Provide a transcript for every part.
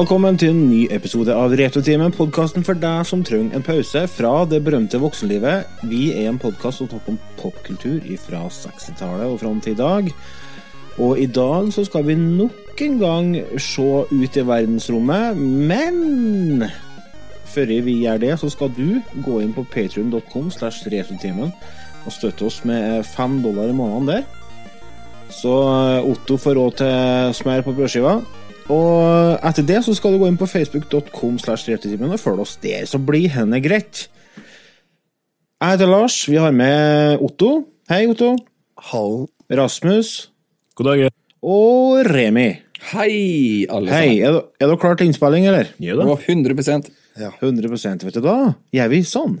Velkommen til en ny episode av Retrotimen, podkasten for deg som trenger en pause fra det berømte voksenlivet. Vi er en podkast som snakker om popkultur fra 60-tallet og fram til i dag. Og i dag så skal vi nok en gang se ut i verdensrommet, men før vi gjør det, så skal du gå inn på patrion.com slash retrotimen og støtte oss med fem dollar i måneden der. Så Otto får råd til smør på brødskiva. Og etter det så skal du gå inn på facebook.com slash og følge oss der, så blir henne greit. Jeg heter Lars. Vi har med Otto. Hei, Otto. Hallo. Rasmus. God dag. Og Remi. Hei, alle Hei. Er, du- er dere klare til innspilling, eller? Ja sammen. da. Og 100 100 vet du da. Gjør vi sånn?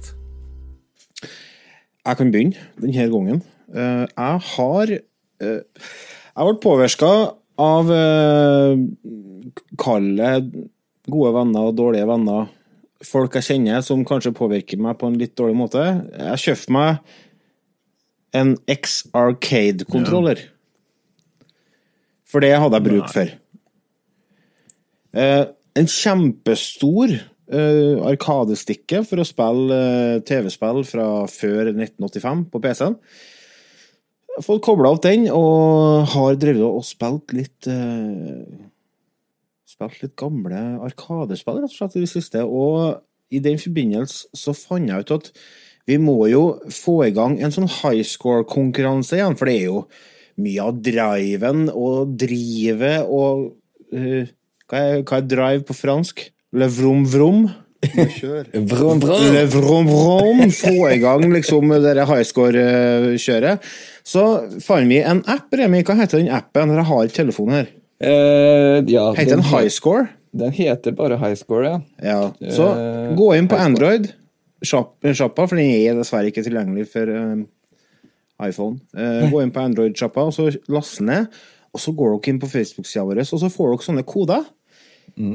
Jeg kan begynne denne gangen. Eh, Jeg har eh, Jeg ble påvirka av Kalle kalde gode venner og dårlige venner. Folk jeg kjenner som kanskje påvirker meg på en litt dårlig måte. Jeg kjøpte meg en X-Arcade-kontroller. For det hadde jeg bruk for. Eh, en kjempestor uh, Arkadestikket for å spille uh, TV-spill fra før 1985 på PC-en. Fått kobla opp den, og har drevet og spilt litt uh, Spilt litt gamle arkadespill, rett og slett, i det siste. Og i den forbindelse så fant jeg ut at vi må jo få i gang en sånn high score-konkurranse igjen, for det er jo mye av driven og drivet og uh, hva, er, hva er drive på fransk? Le vrom vrom? Kjør. Vrom, vrom. Le vrom vrom. Få i gang liksom det der high score-kjøret. Så fant vi en app, Remi. Hva heter den appen? Jeg har ikke telefonen her. Uh, ja, Heter den High Score? Den heter bare High Score, ja. Ja. Så uh, gå inn på. Android, sjappa, for den er dessverre ikke tilgjengelig for eh, iPhone. Uh, gå inn på Android-sjappa, og så last ned. Og så går dere inn på Facebook-sida vår, og så får dere sånne koder.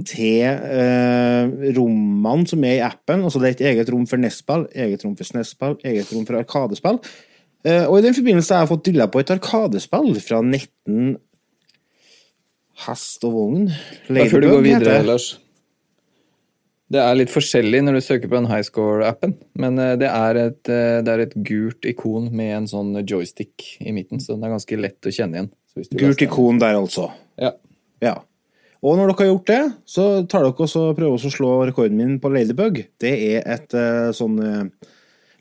Til eh, rommene som er i appen. Altså det er et eget rom for NES-spill, eget rom for SNES-spill, eget rom for Arkadespill. Eh, og i den forbindelse har jeg fått dilla på et Arkadespill fra 19 Hest og vogn. Ladybug, før du går videre. Lars. Det er litt forskjellig når du søker på den highscore-appen, men eh, det er, et, eh, det er et gult ikon med en sånn joystick i midten, så den er ganske lett å kjenne igjen. Så hvis du Gult ikon der, altså. Ja. Ja. Og når dere har gjort det, så tar dere også prøver også å slå rekorden min på Ladybug. Det er et uh, sånn uh,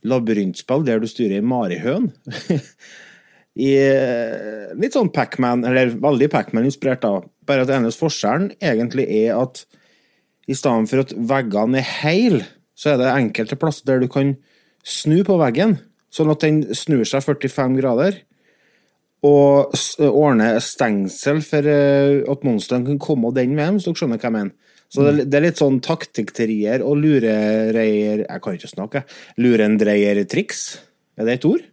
labyrintspill der du styrer ei marihøn. I uh, litt sånn Pac-Man, eller veldig Pac-Man-inspirert, da. Bare at eneste forskjellen egentlig er at i stedet for at veggene er heil, så er det enkelte plasser der du kan snu på veggen, sånn at den snur seg 45 grader og ordne stengsel for eh, at monstrene kan komme den veien, hvis dere skjønner hva jeg mener. Så det, er- litt sånn taktikkterier og lurereier Jeg kan ikke snakke. Lurendreiertriks. Er det et ord?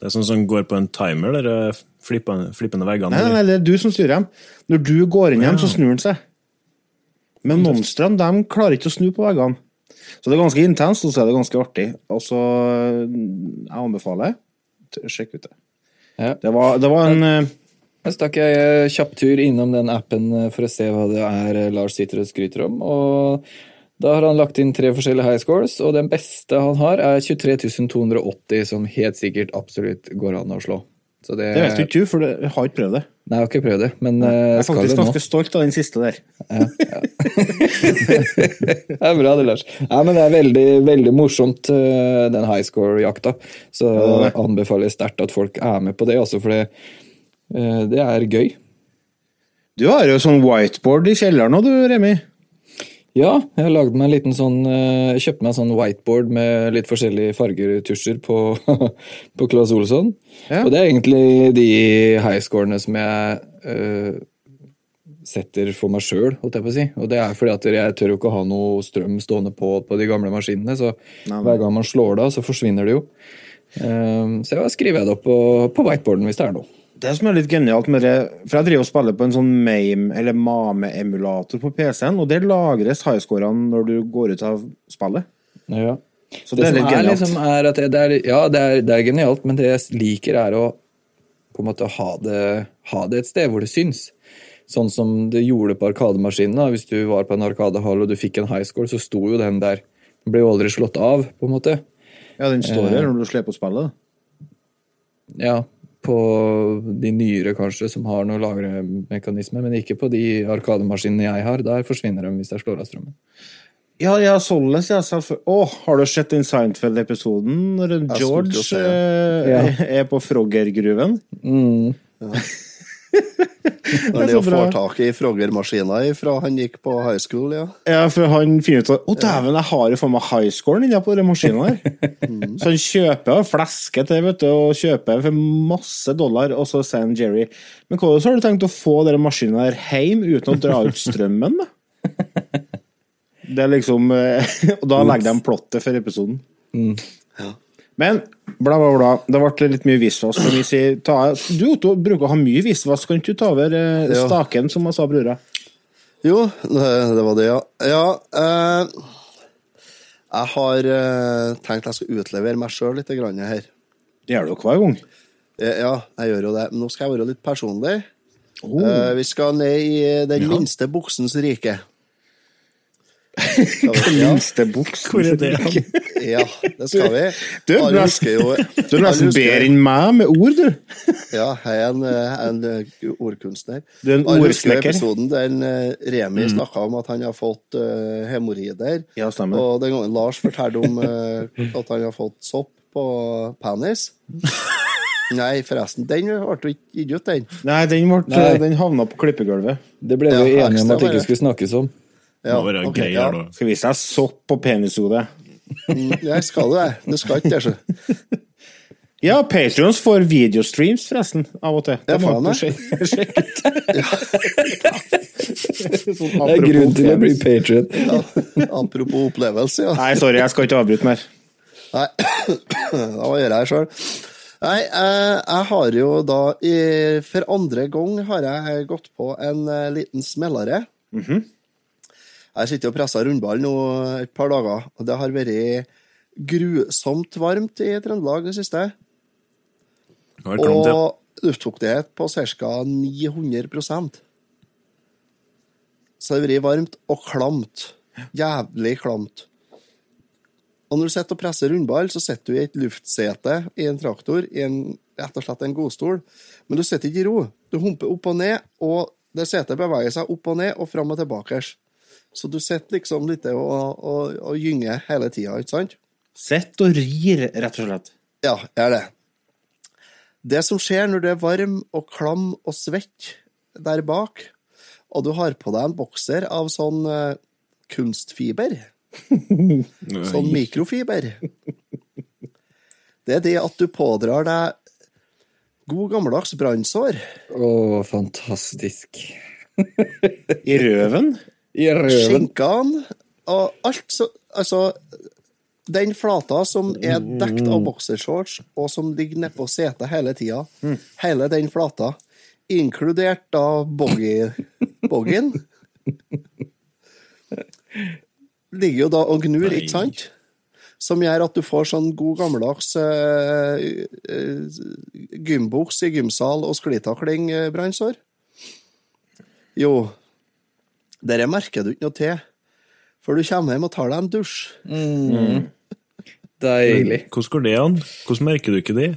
Det er sånn som går på en timer, der flippende, flippende veggene. Nei, nei, det er du som styrer dem. Når du går inn hjem, så snur den seg. Men monstrene de klarer ikke å snu på veggene. Så det er ganske intenst, og så er det ganske artig. Og så Jeg anbefaler Sjekk ut det. Ja. Det var, det var en Da Jeg stakk jeg eh, kjapp tur innom den appen eh, for å se hva det er eh, Lars sitter og skryter om. og Da har han lagt inn tre forskjellige high scores, og den beste han har, er 23.280, som helt sikkert absolutt går an å slå. Så det, Det vet du ikke for jeg har ikke prøvd det. Nei, jeg har ikke prøvd det, men eh, Jeg er faktisk ganske stolt av den siste der. Det er bra det, Lars. Ja, men det er veldig, veldig morsomt, eh, den high score-jakta. Så Ja, er anbefaler jeg sterkt at folk er med på det, altså, for det, eh, det er gøy. Du har jo sånn whiteboard i kjelleren nå, du, Remi. Ja, jeg har lagd meg en liten sånn eh, Kjøpte meg en sånn whiteboard med litt forskjellige fargetusjer på, på Claes Olsson. Ja. Og det er egentlig de highscorene som jeg uh, setter for meg sjøl, holdt jeg på å si. Og det er fordi at jeg tør jo ikke ha noe strøm stående på på de gamle maskinene, så hver gang man slår det av, så forsvinner det jo. Um, så jeg skriver jeg det opp på, på whiteboarden hvis det er noe. Det som er litt genialt med det For jeg driver og spiller på en sånn MAME, eller MAME-emulator på PC-en, og der lagres highscorene når du går ut av spillet. Ja. Så Det, det, er litt genialt. er, liksom, er at det, det er, ja, det er, det er genialt, men det jeg liker, er å på en måte ha det, ha det et sted hvor det syns. Sånn som det gjorde på Arkademaskinen. Hvis du var på en arkadehall og du fikk en highscore, så sto jo den der. Den ble jo aldri slått av, på en måte. Ja, den står Eh. når du slipper å spille. Ja, på de nyere kanskje, som har noen lagremekanismer, men ikke på de arkademaskinene jeg har. Der forsvinner de hvis jeg slår av strømmen. Ja, ja, således, ja. Å, har du sett den Seinfeld-episoden når George se, ja. eh, er på Frogger-gruven? Mm. Når er det å bra. få tak i Frogger-maskina fra han gikk på high school, ja. Ja, for han finner ut at Å, dæven, jeg har jo faen meg highscoren inni på den maskinen her. Så han kjøper og flesker til, vet du, og kjøper for masse dollar, og så sier han Jerry Men hvordan har du tenkt å få den maskinen her hjem uten å dra ut strømmen, da? Det er liksom eh, Og da legger de plottet for episoden. Ja. Men bla, bla, bla. Det ble litt mye visvask. Si, du Otto, bruker å ha mye visvask. Kan ikke du ta over eh, Ja. staken, som jeg sa brura? Jo, det, det var det, ja. Ja, eh, jeg har eh, tenkt jeg skal utlevere meg sjøl litt grann her. Det gjør du hver gang. Eh, Ja, jeg gjør jo det. Men nå skal jeg være litt personlig. Oh. Eh, vi skal ned i den minste buksens rike. Ja, Minste buksen. Hvor er det? ja, det skal vi. Du, du er- jo Du er nesten bedre enn meg med ord, du. Ja, jeg er en, eh, en eh, ordkunstner. Du er en ordsnekker. episoden den Remi Remi snakka om at han har fått uh, hemoroider. Ja, stemmer. Og den gangen Lars fortalte om uh, at han har fått sopp på penis. Nei, forresten, den ble ikke gitt ut, den. Nei, den, ble, Nei. den havna på klippegulvet. Det ble vi Ja, enige om at det ikke skulle snakkes om. Ja, Må være okay, greier, ja. da. Skal vise deg sopp på penishodet. Mm, Jeg skal jo det. Skal ikke det, så. Ja, Patrions får videostreams, forresten, av og til. Det må faen, du det. sjekke ut. Sånn Det er grunn til å bli patrion. Ja, apropos opplevelse, ja. Nei, sorry, jeg skal ikke avbryte mer. Nei, da må jeg gjøre det sjøl. Nei, eh, jeg har jo da i, For andre gang har jeg gått på en eh, liten smellere. Jeg sitter og presser rundball nå et par dager, og det har vært grusomt varmt i Trøndelag det siste. Og luftfuktighet på ca. 900 Så det har vært varmt og klamt. Jævlig klamt. Og når du sitter og presser rundball, så sitter du i et luftsete i en traktor, i en, rett og slett en godstol. Men du sitter ikke i ro. Du humper opp og ned, og det setet beveger seg opp og ned og fram og tilbake. Så du sitter liksom litt og, og, og gynger hele tida, ikke sant? Sitter og rir, rett og slett. Ja, jeg er det. Det som skjer når du er varm og klam og svett der bak, og du har på deg en bokser av sånn uh, kunstfiber, sånn mikrofiber, det er det at du pådrar deg god gammeldags brannsår. Å, fantastisk. I røven. I røven. Skinkene og alt så Altså, den flata som er dekt av boksershorts, og som ligger nedpå setet hele tida, hele den flata, inkludert da boggy, boggyen, ligger jo da og gnur, ikke sant? Som gjør at du får sånn god gammeldags uh, uh, gymbuks i gymsal og sklitakling-brannsår. Jo, dette merker du ikke noe til før du kommer hjem og tar deg en dusj. Deilig. Hvordan går det an? Hvordan merker du ikke det?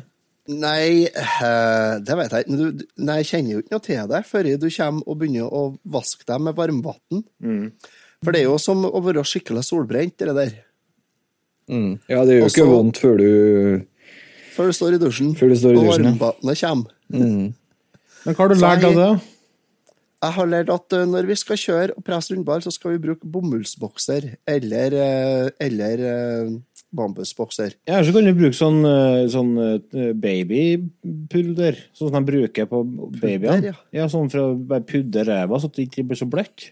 Nei, eh, det vet jeg ikke. Nei, jeg kjenner jo ikke noe til det før du kommer og begynner å vaske deg med varmvann. For det er jo som å være skikkelig solbrent, det der. Mm. Ja, det gjør jo ikke vondt før du Før du står i dusjen, Før du står i og dusjen, Og varmvannet kommer. Men hva har du lært av det? Jeg har lært at eh, når vi skal kjøre og presse rundball, så skal vi bruke bomullsbokser eller, eh, eller eh, bambusbokser. Ja, så kan du bruke sånn, sånn babypulder, sånn som de bruker på babyene. Pudder, ja. ja. sånn for å bare pudre ræva, så det ikke blir så bløtt.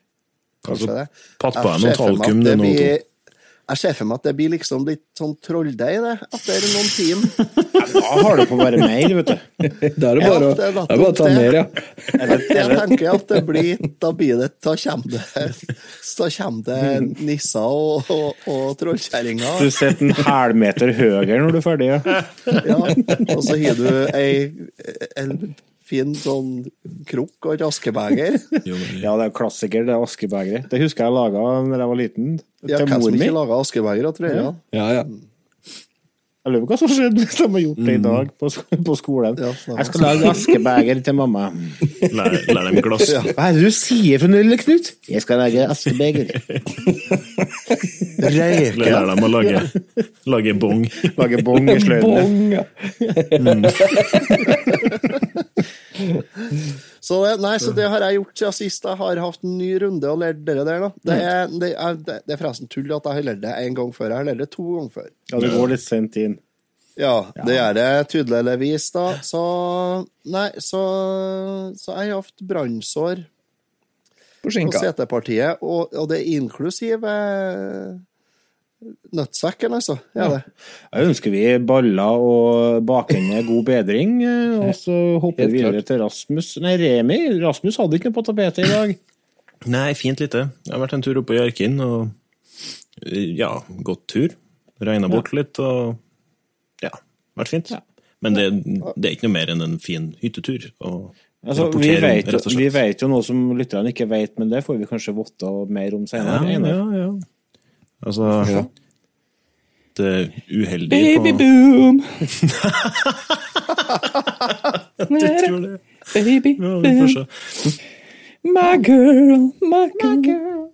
Kanskje Altså, det. patt på Jeg deg noe ser for meg talkum, det er blir- Jeg ser for meg at det blir liksom litt sånn trolldeig, det, etter noen timer. Da har du på være mer, vet du. Da er det bare, å- det er bare å ta mer, ja. Jeg tenker at det blir Da blir det Da kommer det Da kommer det nisser og, og, og trollkjerringer. Du sitter en halvmeter høyere når du er ferdig. Ja. Ja, og så har du ei, en fin sånn krukk og et askebeger. Ja, det er klassiker, det askebegeret. Det husker jeg laga da jeg var liten. Ja, til hvem som ikke laga askebeger, tror jeg. Ja, ja. Jeg lurer på hva som skjedde hvis de har gjort det i dag på, på skolen. Ja, jeg skal lage askebeger til mamma. Lær, lær dem glass. Ja. Hva er det du sier for noe, lille Knut? Jeg skal lage askebeger. Lær Reker. dem å lage, lage bong. Lage bong i sløyden. Bong, ja. Så nei, så det har jeg gjort siden sist. Jeg har hatt en ny runde og lært det der. da. Det er, det er, det er forresten tull at jeg har lært det én gang før. Jeg har lært det to ganger før. Ja, det går litt sent inn. Ja, det gjør det tydeligvis, da. Så Nei, så, så jeg har hatt brannsår På på setepartiet, og, og det inklusiv eh, nøttsekken, altså. Ja, det. Jeg ønsker vi baller og bakende god bedring, eh, og så hopper vi videre til Rasmus. Nei, Remi. Rasmus hadde ikke noe på tapetet i dag. Nei, fint lite. Jeg har vært en tur oppe i Arkin, og ja, gått tur. Regna bort litt, og ja, vært fint. Men det, det er ikke noe mer enn en fin hyttetur. Og Altså, vi, vet, rett og vi vet jo noe som lytterne ikke vet, men det får vi kanskje votta mer om senere. Ja, ja, ja. Altså Ja. Det uheldige Baby på boom! Jeg tror det. Baby Ja, vi får boom. se. My girl, my girl.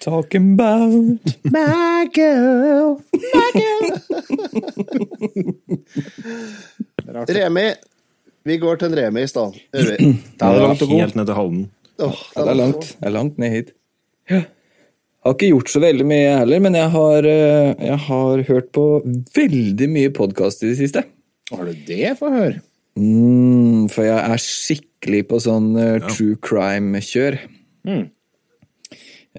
Talking about My girl, my girl. Remi. Vi går til en Remi i stad. Det er langt å gå. Helt ned til Halden. Oh, det er langt. Det er langt ned hit. Ja. Jeg har ikke gjort så veldig mye jeg heller, men jeg har, eh, jeg har hørt på veldig mye podkast i det siste. Har du det? Få høre. Mm, for jeg er skikkelig på sånn ja. true crime-kjør. Mm.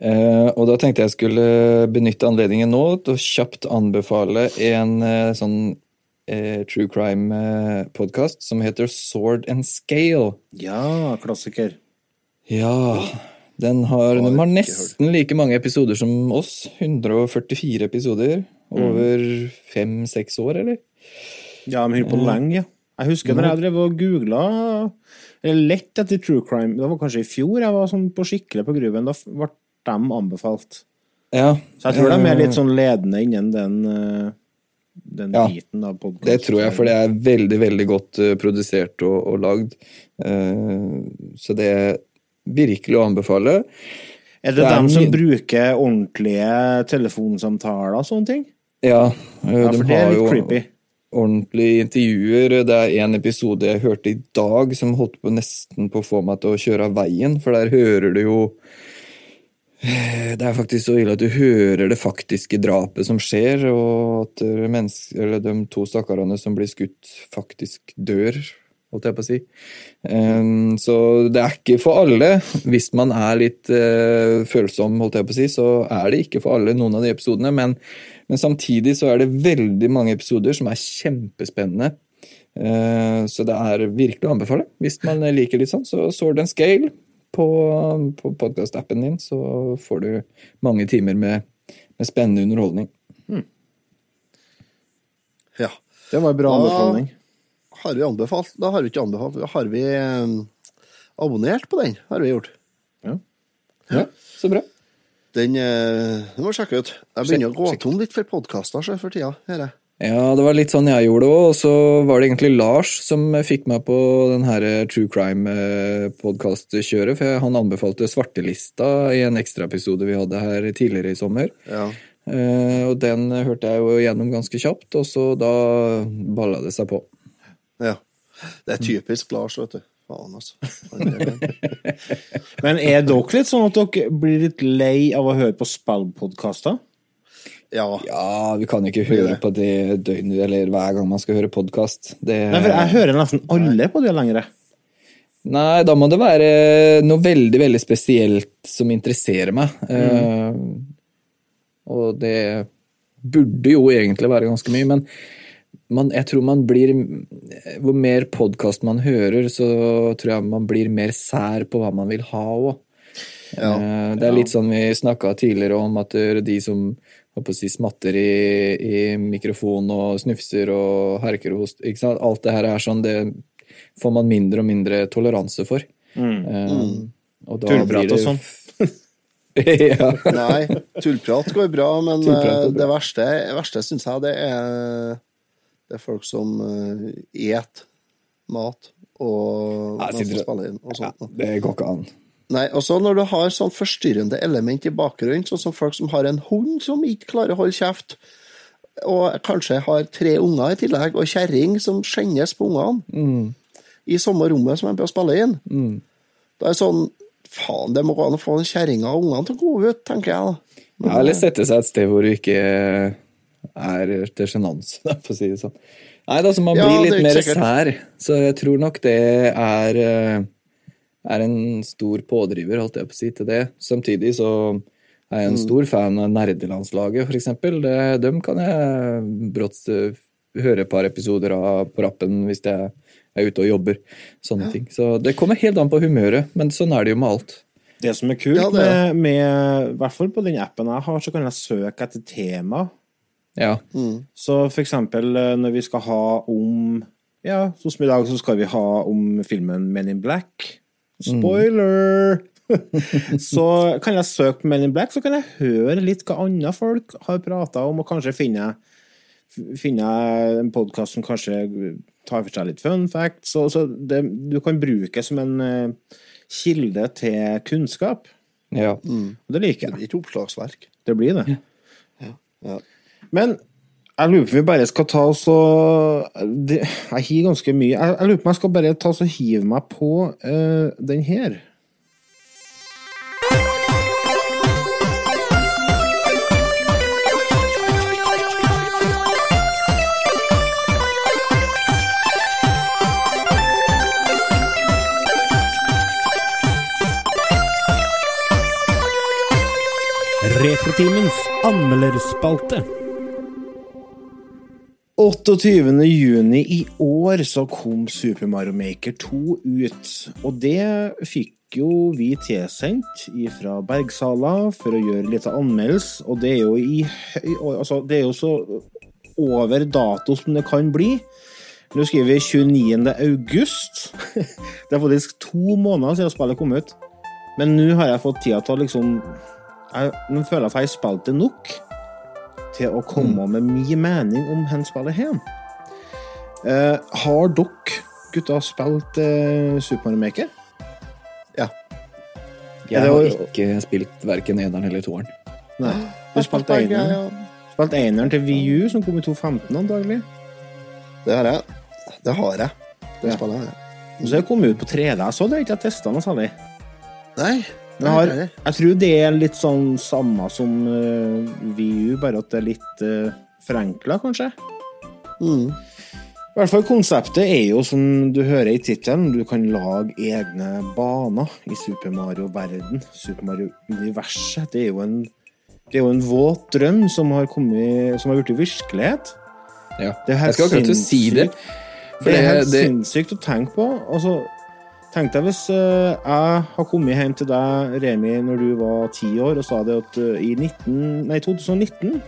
Eh, og da tenkte jeg skulle benytte anledningen nå til å kjapt anbefale en eh, sånn eh, true crime-podkast som heter Sword and Scale. Ja, klassiker. Ja, den har, de har nesten like mange episoder som oss. 144 episoder. Over fem-seks år, eller? Ja, de holder på lenge, ja. Jeg husker når jeg drev og googla lett etter true crime, det var kanskje i fjor jeg var sånn på skikkelig på gruven, da ble de anbefalt. Ja. Så jeg tror de er eh, litt sånn ledende innen den, eh, den Ja, biten av podkast. Det tror jeg, for det er veldig, veldig godt eh, produsert og, og lagd. Eh, så det virkelig å anbefale. Er det, det er dem som bruker ordentlige telefonsamtaler og sånne ting? Ja, eh, Ja, de har jo creepy. ordentlige intervjuer. Det er en episode jeg hørte i dag som holdt på nesten på å få meg til å kjøre av veien, for der hører du jo Det er faktisk så ille at du hører det faktiske drapet som skjer, og at eh, eller de to stakkarene som blir skutt, faktisk dør, holdt jeg på å si. Um, så det er ikke for alle. Hvis man er litt uh, følsom, holdt jeg på å si, så er det ikke for alle noen av de episodene. Men, men samtidig så er det veldig mange episoder som er kjempespennende. Eh, så det er virkelig å anbefale. Hvis man liker litt sånn, så Sword and Scale på, på podkast-appen din, så får du mange timer med, med spennende underholdning. Ja. Det var en bra anbefaling. Har vi anbefalt? Da har vi ikke anbefalt. Da har vi eh, abonnert på den, har vi gjort. Ja, så bra. Den eh, den må sjekke ut. Jeg begynner å gå tom litt for podkaster for tida. Her. er. Ja, det var litt sånn jeg gjorde òg, og så var det egentlig Lars som fikk meg på den her True Crime-podkast-kjøret, for han anbefalte Svartelista i en ekstraepisode vi hadde her tidligere i sommer. Ja. Uh, og den hørte jeg jo gjennom ganske kjapt, og så da balla det seg på. Ja. Det er typisk Lars, vet du. Faen, altså. Men er dere litt sånn at dere blir litt lei av å høre på spillpodkaster? Ja. Ja, vi kan ikke høre på det døgnet eller hver gang man skal høre podkast. Nei, for jeg hører nesten alle på det lenger. Nei, da må det være noe veldig, veldig spesielt som interesserer meg. Eh, og det burde jo egentlig være ganske mye, men man, jeg tror man blir Hvor mer podkast man hører, så tror jeg man blir mer sær på hva man vil ha òg. Ja. Det er litt sånn vi snakka tidligere om, at de som å si, smatter i, i mikrofon og snufser og herker og hoster ikke sant? Alt det her er sånn, det får man mindre og mindre toleranse for. Eh, og da Tullprat det- og sånn. ja. Nei, tullprat går bra, men eh, går bra. det verste, verste syns jeg det er, det er folk som uh, et mat og Ja, spiller inn og ja, sånt. det går ikke an. Nei, og så når du har sånn forstyrrende element i bakgrunnen, sånn som folk som har en hund som ikke klarer å holde kjeft, og kanskje har tre unger i tillegg, og kjerring som skjennes på ungene, i samme rommet som de bør spille inn. Da er det sånn Faen, det må gå an å få den kjerringa og ungene til å gå ut, tenker jeg da. Men, Ja, eller sette seg et sted hvor du ikke er til sjenanse, for å si det sånn. Nei, altså, man Ja, blir litt mer sikkert. sær. Så jeg tror nok det er, eh, er en stor pådriver, holdt jeg på å si, til det. Samtidig så er jeg en stor fan av nerdelandslaget, for eksempel. Det, dem kan jeg brått eh, høre et par episoder av på rappen hvis jeg er ute og jobber. Sånne ting. Så det kommer helt an på humøret, men sånn er det jo med alt. Det som er kult, Ja, det er med, med, i hvert fall på den appen jeg har, så kan jeg søke etter tema. Ja. Så for eksempel eh, når vi skal ha om Ja, sånn som i dag, så skal vi ha om filmen Men in Black. Spoiler! så kan jeg søke på Men in Black, så kan jeg høre litt hva andre folk har prata om, og kanskje finne, finne en podkast som kanskje tar for seg litt fun facts. Så, så det, du kan bruke som en eh, kilde til kunnskap. ja. Og det liker jeg. Det blir et oppslagsverk. Det blir det. Ja. Men jeg lurer på om vi bare skal ta oss og Jeg hiver ganske mye. Jeg, jeg lurer på om jeg skal bare ta oss og hive meg på uh, den her. Retrotimens anmelderspalte. 28. juni i år så kom Super Mario Maker 2 ut, og det fikk jo vi tilsendt fra Bergsala for å gjøre litt anmeldelse, og det er jo i Altså, det er jo så over dato som det kan bli. Nå skriver vi 29. august. Det er faktisk to måneder siden spillet kom ut. Men nå har jeg fått tida til å liksom jeg, Nå føler jeg at jeg har spilt det nok til å komme med min mening om hvor spillet her. Uh, har dere gutta spilt uh, Super Mario Maker? Ja. Jeg har var- ikke spilt verken eneren eller toeren. Nei. Du spilte eneren. Spilt eneren til VU, som kom i 2015 antagelig. Det har jeg. Det har jeg. Det Ja. spillet har jeg. Og så har jeg kommet ut på 3D. Jeg så det ikke, jeg testa noe særlig. Nei. Har, jeg tror det er litt sånn samme som uh, VU, bare at det er litt uh, forenkla, kanskje. Mm. I hvert fall Konseptet er jo, som du hører i tittelen, du kan lage egne baner i Super Mario-verden. Super Mario-universet. Det det er jo en våt drøm som har kommet, som har blitt virkelighet. Ja. Det er Jeg skal akkurat til å si det. For det er helt det- sinnssykt å tenke på. Altså, tenk deg hvis eh, jeg har kommet hjem til deg, Remi, når du var ti år, og sa det at eh, i 19, nei, 2019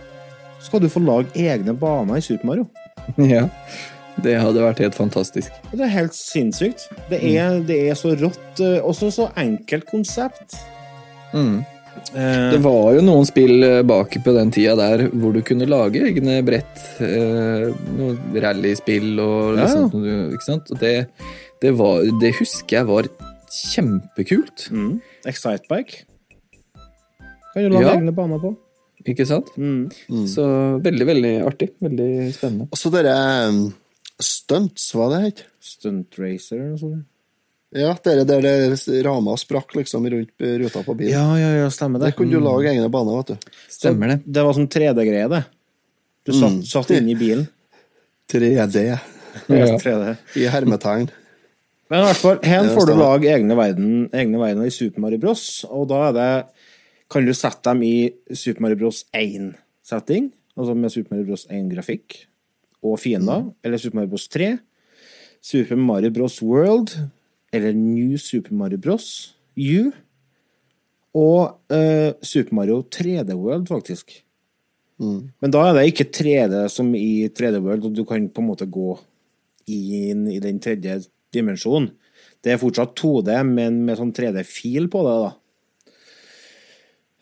skal du få lage egne baner i Super Mario. Ja. Det hadde vært helt fantastisk. Det er helt sinnssykt. Det er, det er så rått. eh, Også så enkelt konsept. Mm. Det var jo noen spill bak på den tida der hvor du kunne lage egne brett. Eh, rallyspill og liksom, ja. ikke sant? Og det, det, var, det husker jeg var kjempekult. mm, Excitebike. Kan du lage Ja. egne baner på. Ikke sant? Mm. Så veldig, veldig artig. Veldig spennende. Og så dere um, stunts, hva det het? Stunt Racer eller noe sånt. Ja, dere der det rama sprakk liksom rundt ruta på bilen. Ja, ja, ja, stemmer det. Der kunne du lage egne baner, vet du. Stemmer det. Det var sånn 3D-greie, det. Du satt, satt inn i bilen. 3D Ja. 3D. i hermetegn. Men i hvert fall, her får du lage egne, verden, egne verdener i Super Mario Bros. Og da er det Kan du sette dem i Super Mario Bros 1-setting, altså med Super Mario Bros 1-grafikk og fiender, eller Super Mario Bros 3, Super Mario Bros World, eller New Super Mario Bros U, og uh, Super Mario 3D World, faktisk. Men da er det ikke 3D som i 3D World, og du kan på en måte gå inn i den tredje dimensjonen. Det er fortsatt 2D, men med sånn 3D-fil på det, da.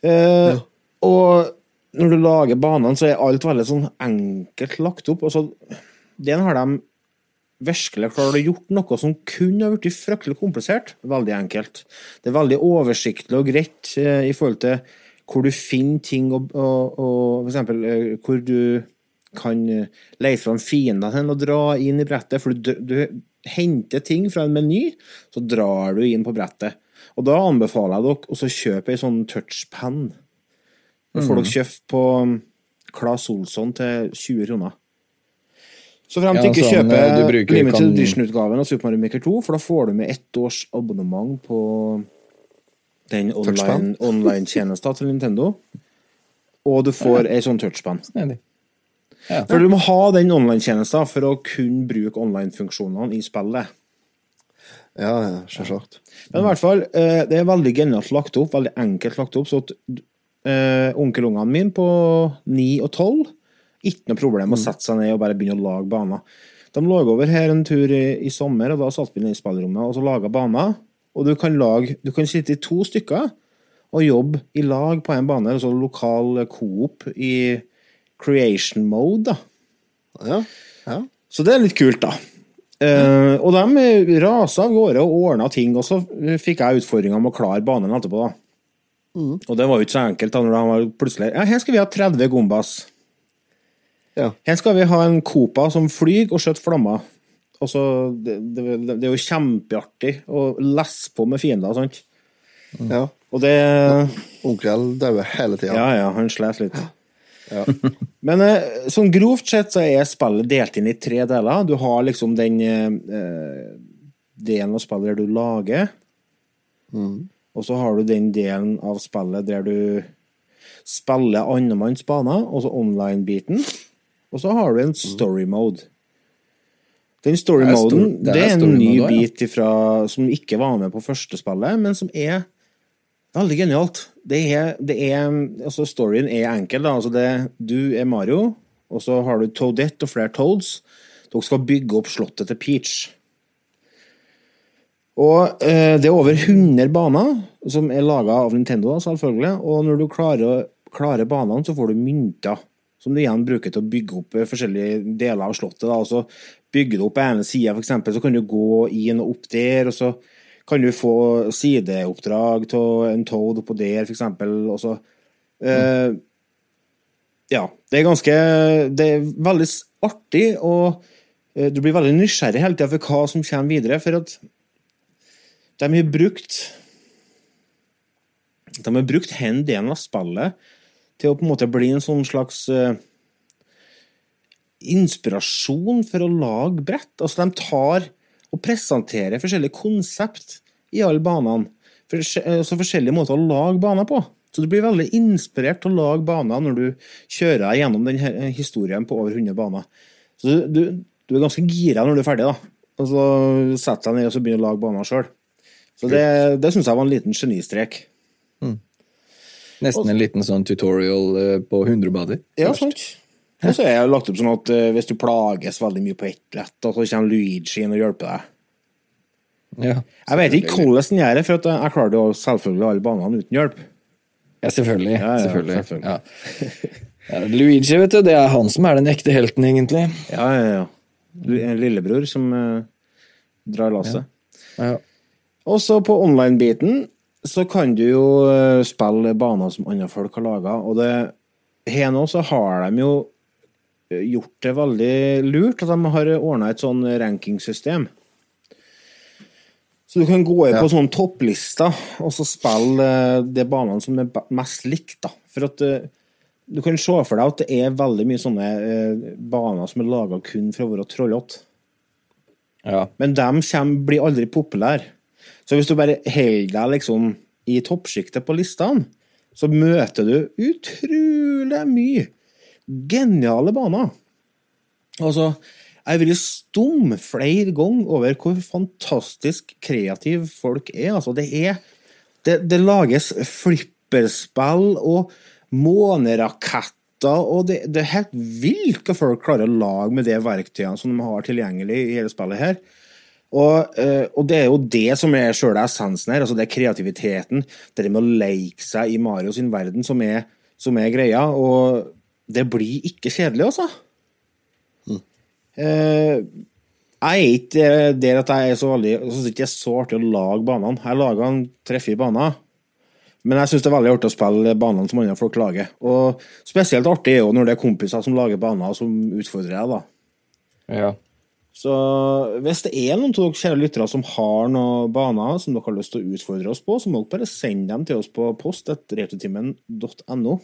Eh, Og når du lager banene, så er alt veldig sånn enkelt lagt opp. Altså, den har de virkelig klart å gjort noe som kunne ha blitt fryktelig komplisert. Veldig enkelt. Det er veldig oversiktlig og greit eh, i forhold til hvor du finner ting, og, og, og eksempel eh, hvor du kan eh, fram fiendene og dra inn i brettet. For du, du henter ting fra en meny, så drar du inn på brettet. Og da anbefaler jeg dere å kjøpe ei sånn touchpen. Det får dere kjøpt på um, Claes Olsson til 20 kroner. Så frem til Ja, ikke sånn, kjøper eh, Limited kan- Edition-utgaven av Super Mario Maker 2, for da får du med ett års abonnement på den Touchpen? online- til Nintendo. Og du får ei sånn touchpen. Snedig. For du må ha den online-tjenesten for å kunne bruke online-funksjonene i spillet. Ja, ja, selvsagt. Men i hvert fall, eh, det er veldig genialt lagt opp, veldig enkelt lagt opp, så at uh, onkelungene mine på 9 og 12 ikke noe problem å sette seg ned og bare begynne å lage baner. De lå over her en tur i, i sommer, og da satt vi ned i spillerommet og så laga baner. Og du kan, lage, du kan sitte i to stykker og jobbe i lag på en bane, altså lokal coop i creation mode, da. Ja, ja. Så det er litt kult, da. Uh, og de rasa av gårde og ordna ting, og så fikk jeg utfordringa med å klare banen etterpå. da. Og det var jo ikke så enkelt da når de var plutselig Ja, her skal vi ha 30 gombas. ja. Her skal vi ha en Copa som flyr og skjøter flammer. Og så, det, det, det er jo kjempeartig å lesse på med fiender. sant? ja. Og det Onkel dauer hele tida. Ja, ja, han sliter litt. Men eh, sånn grovt sett så er spillet delt inn i tre deler. Du har liksom den eh, delen av spillet der du lager. Og så har du den delen av spillet der du spiller annenmanns baner, altså online-biten. Og så har du en story mode. Den story Det er stor- moden det er det er en ny ja. bit ifra, som ikke var med på første spillet, men som er veldig genialt. Det er, det er, altså Storyen er enkel. da, altså det, Du er Mario, og så har du Toadette og flere Toads. Dere skal bygge opp slottet til Peach. Og eh, Det er over 100 baner som er laga av Nintendo, selvfølgelig. Og når du klarer, klarer banene, så får du mynter. Som du igjen bruker til å bygge opp eh, forskjellige deler av slottet. da, og så Bygger du opp på ene sida, f.eks., så kan du gå inn og opp der. og så kan du få sideoppdrag av en Toad oppå der. Og så eh, Ja. Det er ganske Det er veldig artig, og eh, du blir veldig nysgjerrig hele tida for hva som kommer videre. For at de har brukt De har brukt den delen av spillet til å på en måte bli en sånn slags eh, inspirasjon for å lage brett. Altså, de tar og presenterer forskjellige konsept i alle banene. For, så forskjellige måter å lage baner på. Så du blir veldig inspirert til å lage baner når du kjører deg gjennom den historien på over 100 baner. Så du, du, er ganske gira når du er ferdig, da. Og så setter deg ned og så begynner å lage baner sjøl. Så det, det syns jeg var en liten genistrek. Nesten en liten sånn tutorial eh, på 100 bader. Ja, sant. Og så er jeg lagt opp sånn at uh, hvis du plages veldig mye på ett brett, så kommer Luigi inn og hjelper deg. Ja, Jeg vet ikke hvordan den gjør det, for at jeg klarer jo selvfølgelig alle banene uten hjelp. ja selvfølgelig. Ja, ja, selvfølgelig. selvfølgelig. Ja. Ja, Luigi, vet du, det er han som er den ekte helten, egentlig. Ja, ja, ja. En lillebror som uh, drar lasset. Ja. Og så på online-biten så kan du jo eh, spille baner som andre folk har laga, og det her nå så har de jo gjort det veldig lurt at de har ordna et sånn rankingsystem. Så du kan gå inn Ja. på sånn topplister og så spille eh, de banene som er mest likt. da. For at eh, du kan se for deg at det er veldig mye sånne eh, baner som er laga kun for å være trollete. Ja. Men de kommer, blir aldri populære. Så hvis du bare holder deg liksom i toppsjiktet på listene, så møter du utrolig mye geniale baner. Altså, jeg vil stum flere ganger over hvor fantastisk kreative folk er. Altså, det er Det, det lages flipperspill og måneraketter, og det, det er helt vilt hva folk klarer å lage med de verktøyene som de har tilgjengelig i hele spillet her. Og, eh, og det er jo det som er sjøle essensen her, altså det er kreativiteten. Det med å leke seg i Mario sin verden som er, som er greia. Og det blir ikke kjedelig, altså. Eh, jeg er ikke eh, der at jeg er så veldig Jeg syns ikke det er så artig å lage banene. Jeg lager en tre-fire baner. Men jeg syns det er veldig artig å spille banene som andre folk lager. Og spesielt artig er jo når det er kompiser som lager baner som utfordrer deg, da. ja. Så hvis det er noen av dere kjære lyttere som har noen baner som dere har lyst til å utfordre oss på, så må dere bare sende dem til oss på post etter retrotimen.no.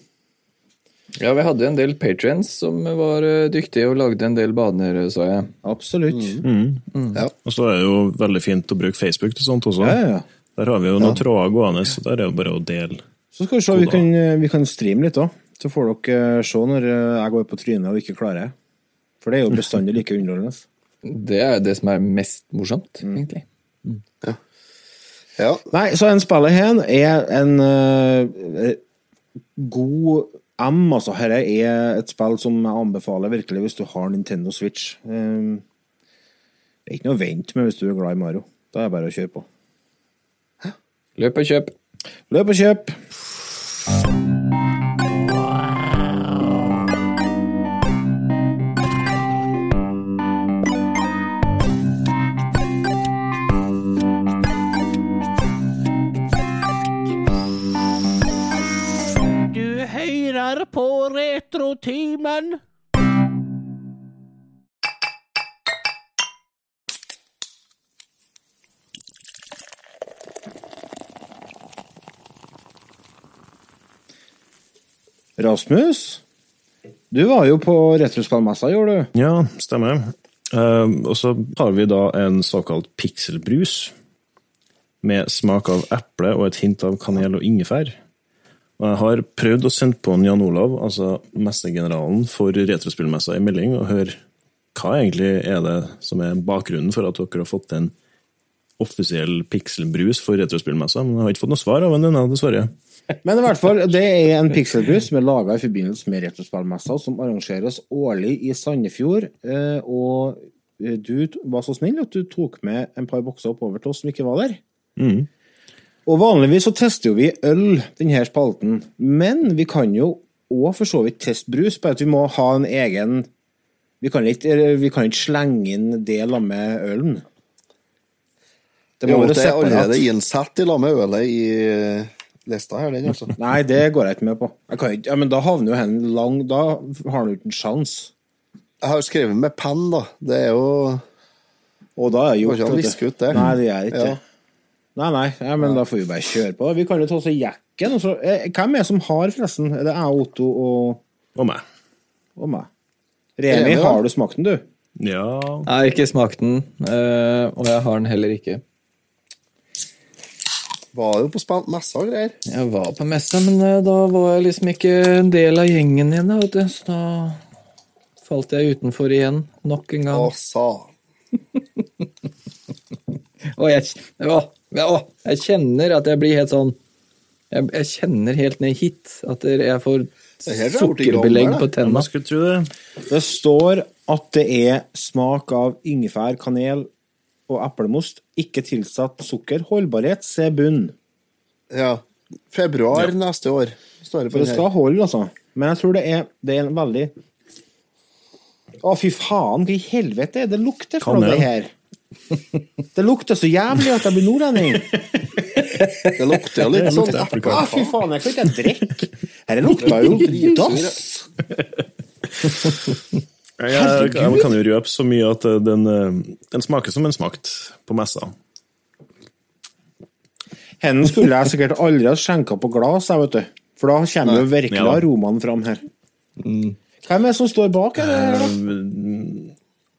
ja, vi hadde en del patrients som var eh, dyktige og lagde en del baner, sa jeg. Absolutt. Ja. Og så er det jo veldig fint å bruke Facebook til sånt også. Ja, ja, ja. Der har vi jo noen tråder gående, så der er det bare å dele. Så skal vi se, vi kan, vi kan streame litt òg. Så får dere se når jeg går på trynet og ikke klarer. det. For det er jo bestandig like underholdende. Det er det som er mest morsomt, egentlig. ja. Nei, så en spiller her er en uh, god M, altså. Dette er et spill som jeg anbefaler virkelig hvis du har Nintendo Switch. Eh, det er ikke noe å vente med hvis du er glad i Mario. Da er det bare å kjøre på. Løp og kjøp. Løp og kjøp! Retrotimen. Rasmus, du var jo på Retrospallmessa, gjorde du? Ja, stemmer. Eh, og så har vi da en såkalt pikselbrus med smak av eple og et hint av kanel og ingefær. Og jeg har prøvd å sende på Jan Olav, altså messegeneralen for Retrospillmessa, i melding og høre hva egentlig er det som er bakgrunnen for at dere har fått en offisiell pikselbrus for Retrospillmessa, men jeg har ikke fått noe svar av ham ennå, dessverre. Men i hvert fall, det er en pikselbrus som er laga i forbindelse med retrospillmessa, som arrangeres årlig i Sandefjord. eh, Og eh, du var så snill at du tok med en par bokser oppover til oss som ikke var der. Og vanligvis så tester jo vi øl, denne spalten, men vi kan jo òg for så vidt teste brus, bare at vi må ha en egen Vi kan ikke, vi kan ikke slenge inn det sammen med ølen. Det Jo, være separat. det er allerede innsatt i sammen med ølet i eh, lista her, den, altså. Nei, det går jeg ikke med på. Jeg kan ikke, ja, men da havner jo hen lang Da har du ikke en sjanse. Jeg har jo skrevet med penn, da. Det er jo Og da er jeg gjort ikke an å viske ut det. Nei, det gjør jeg ikke Ja. Nei, nei, ja, men da får vi bare kjøre på. Vi kan jo ta oss jekken. Også. eh, hvem er det som har, forresten? Er det jeg, Otto og, Og meg. og meg? Remi, har du smakt den, du? Ja, Jeg har ikke smakt den, eh, og jeg har den heller ikke. Var jo på span- messa og greier. Jeg var på messa, men eh, da var jeg liksom ikke en del av gjengen igjen, da, vet du. Så da falt jeg utenfor igjen, nok en gang. Å, sa. Og jeg, å, å, jeg kjenner at jeg blir helt sånn Jeg, jeg kjenner helt ned hit at jeg får er sukkerbelegg på tenna. man skulle tro det. Det står at det er smak av ingefær, kanel og eplemost. Ikke tilsatt sukker. Holdbarhet, se bunn. Ja. Februar neste år, står det For det skal holde, altså. Men jeg tror det er, det er en veldig Å, fy faen, hva i helvete er det det lukter fra det her? Det lukter så jævlig at jeg blir nordlending. Det lukter jo litt sånn lukter. Å, fy faen, jeg kan ikke drikke. Dette lukta jo dass. Jeg, kan jo røpe så mye at eh, den, eh, den smaker som en smakt på messa. Henne skulle jeg sikkert aldri ha skjenka på glass, jeg, vet du. For da kommer jo virkelig Ja. aromaen fram her. Hvem er det som står bak? Er her, da?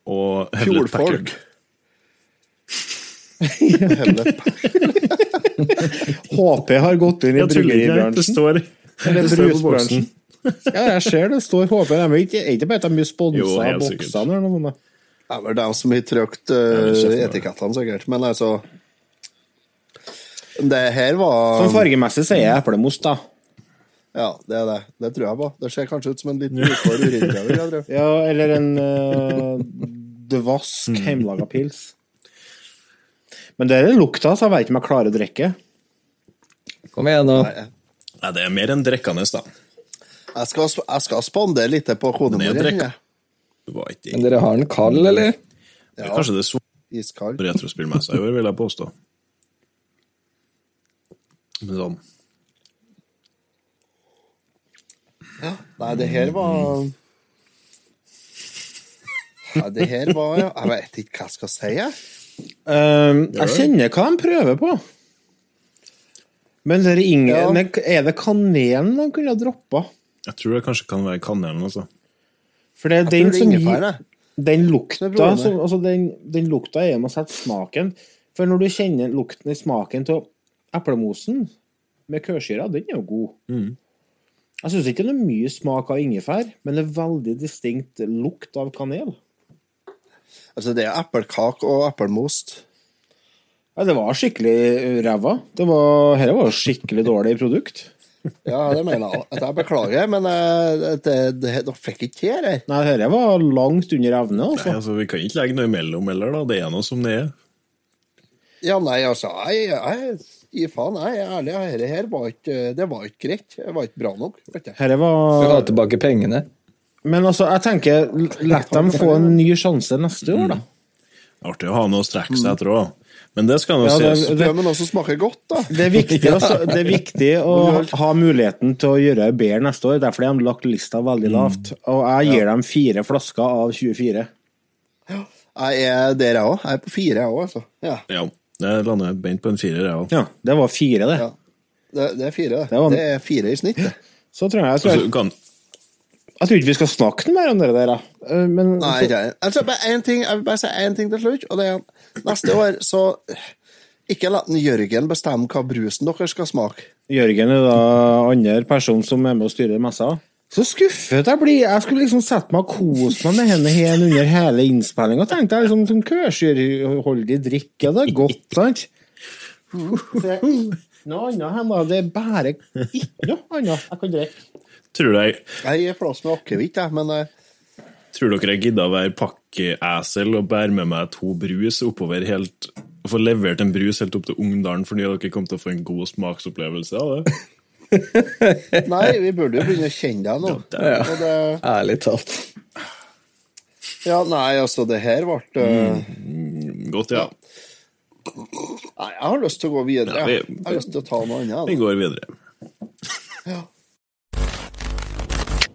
Og Hewlett Fjordfolk. Packard. HP har gått inn i det bryggeribransjen. Eller det brusbransjen. Ja, jeg ser det står HP. Er ikke, er ikke bare at de sponser boksene eller noe sånt. Det er vel de som har trykt uh, etikettene, sikkert. Men altså Det her var Sånn fargemessig sier jeg eplemos, da. Ja, det er det. Det tror jeg på. Det ser kanskje ut som en liten brukbar urinprøve. Ja, eller en uh, dvask Mm. hjemmelaga pils. Men det er lukta, så jeg vet ikke om jeg klarer å drikke. Kom igjen, nå. Nei, det er mer enn drikkende, da. Jeg skal, jeg skal spandere litt på kodemoren. Men dere har den kald, eller? Ja, Kanskje det er så iskald. retrospillmessa i år, vil jeg påstå. Men sånn Nei, det her var Nei, det her var. Jeg vet ikke hva jeg skal si, jeg. Um, jeg kjenner hva de prøver på. Men det er, ingen, Ja. er det kanelen de kunne ha droppa? Jeg tror det kanskje kan være kanelen, altså. For det er den som gir. Den lukta som, altså den, den lukta er med å sette smaken. For når du kjenner lukten i smaken av eplemosen med kørsyra, den er jo god. Jeg syns ikke det er mye smak av ingefær, men det er veldig distinkt lukt av kanel. Altså, det er eplekake og eplemost. Ja, det var skikkelig ræva. Det var, dette var skikkelig dårlig produkt. Ja, det mener jeg. At jeg beklager, men eh, det, det, det, dere fikk ikke til det. Nei, dette var langt under evne, Nei, altså. altså. Vi kan ikke legge noe imellom heller, da. Det er noe som det er. Ja, nei, altså, jeg, jeg gi faen, jeg er ærlig. Dette her var ikke, det var ikke greit. Det var ikke bra nok. vet du. Dette var Få tilbake pengene. Men altså, jeg tenker, la dem få en ny sjanse neste år, da. Artig å ha noe å strekke seg etter òg. Men det skal nå Ja, sies. ses. Det er noe som smaker godt, da. Det er viktig, også, det er viktig å ha muligheten til å gjøre det bedre neste år. Derfor har de lagt lista veldig lavt. Og jeg gir dem fire flasker av 24. Jeg er der, jeg òg. Jeg er på fire, jeg òg, altså. Ja. Ja, jeg lander beint på en firer, jeg òg. Ja, det var fire, det. ja. Det, det er fire, det. Det var- Det er fire i snitt, det. Så tror jeg jeg tror, Altså, kan, jeg tror ikke vi skal snakke mer om det der, da. Eh, Men Nei, ikke jeg. Jeg, tror bare en ting, jeg vil bare si én ting til slutt. og det er at Neste år, så ikke la Jørgen bestemme hva brusen dere skal smake. Jørgen er da andre person som er med og styrer messa. Så skuffet jeg blir. Jeg skulle liksom sette meg og kose meg med henne her under hele innspillinga. Tenkte jeg liksom som kørsyrholdig drikke, det er godt, sant? Noe annet her, da. Det er bare ikke noe annet jeg kan drikke. Tror, jeg, Jeg gir plass med akevitt, jeg, men uh... tror dere jeg gidder å være pakkeesel og bære med meg to brus oppover helt og få levert en brus helt opp til Ungdalen fordi dere kommer til å få en god smaksopplevelse av det? Nei, vi burde jo begynne å kjenne deg nå. Ja. ja. det, Ærlig talt. ja, nei, altså, det her ble mm, Godt, ja. Nei, jeg har lyst til å gå videre. Ja, vi- jeg. har lyst til å ta noe annet. Vi går videre.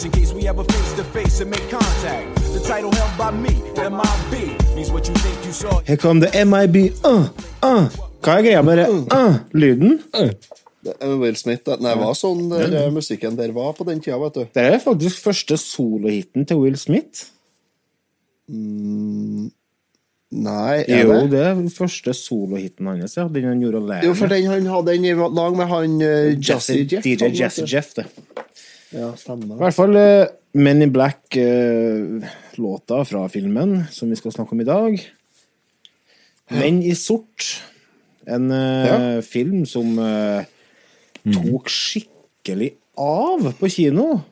Just in case we ever face to face and make contact. The title held by me, MIB, means what you think you saw. Her kom det MIB. Uh, uh. Hva er greia med det? Uh, lyden? Det er Will Smith, det. Nei, hva sånn der, eh, musikken der var på den tida, vet du. Det er faktisk første solohiten til Will Smith. Nei, er Jo, det? det er den første solohiten hans. Ja. Den han gjorde alene. Jo, for den han hadde den i lag med han uh, Jazzy Jeff. DJ Jesse Jazzy. Jeff, det. Ja, I hvert fall uh, Men in Black-låta fra filmen som vi skal snakke om i dag. Menn i sort. En ja. film som eh, tok skikkelig av på kino.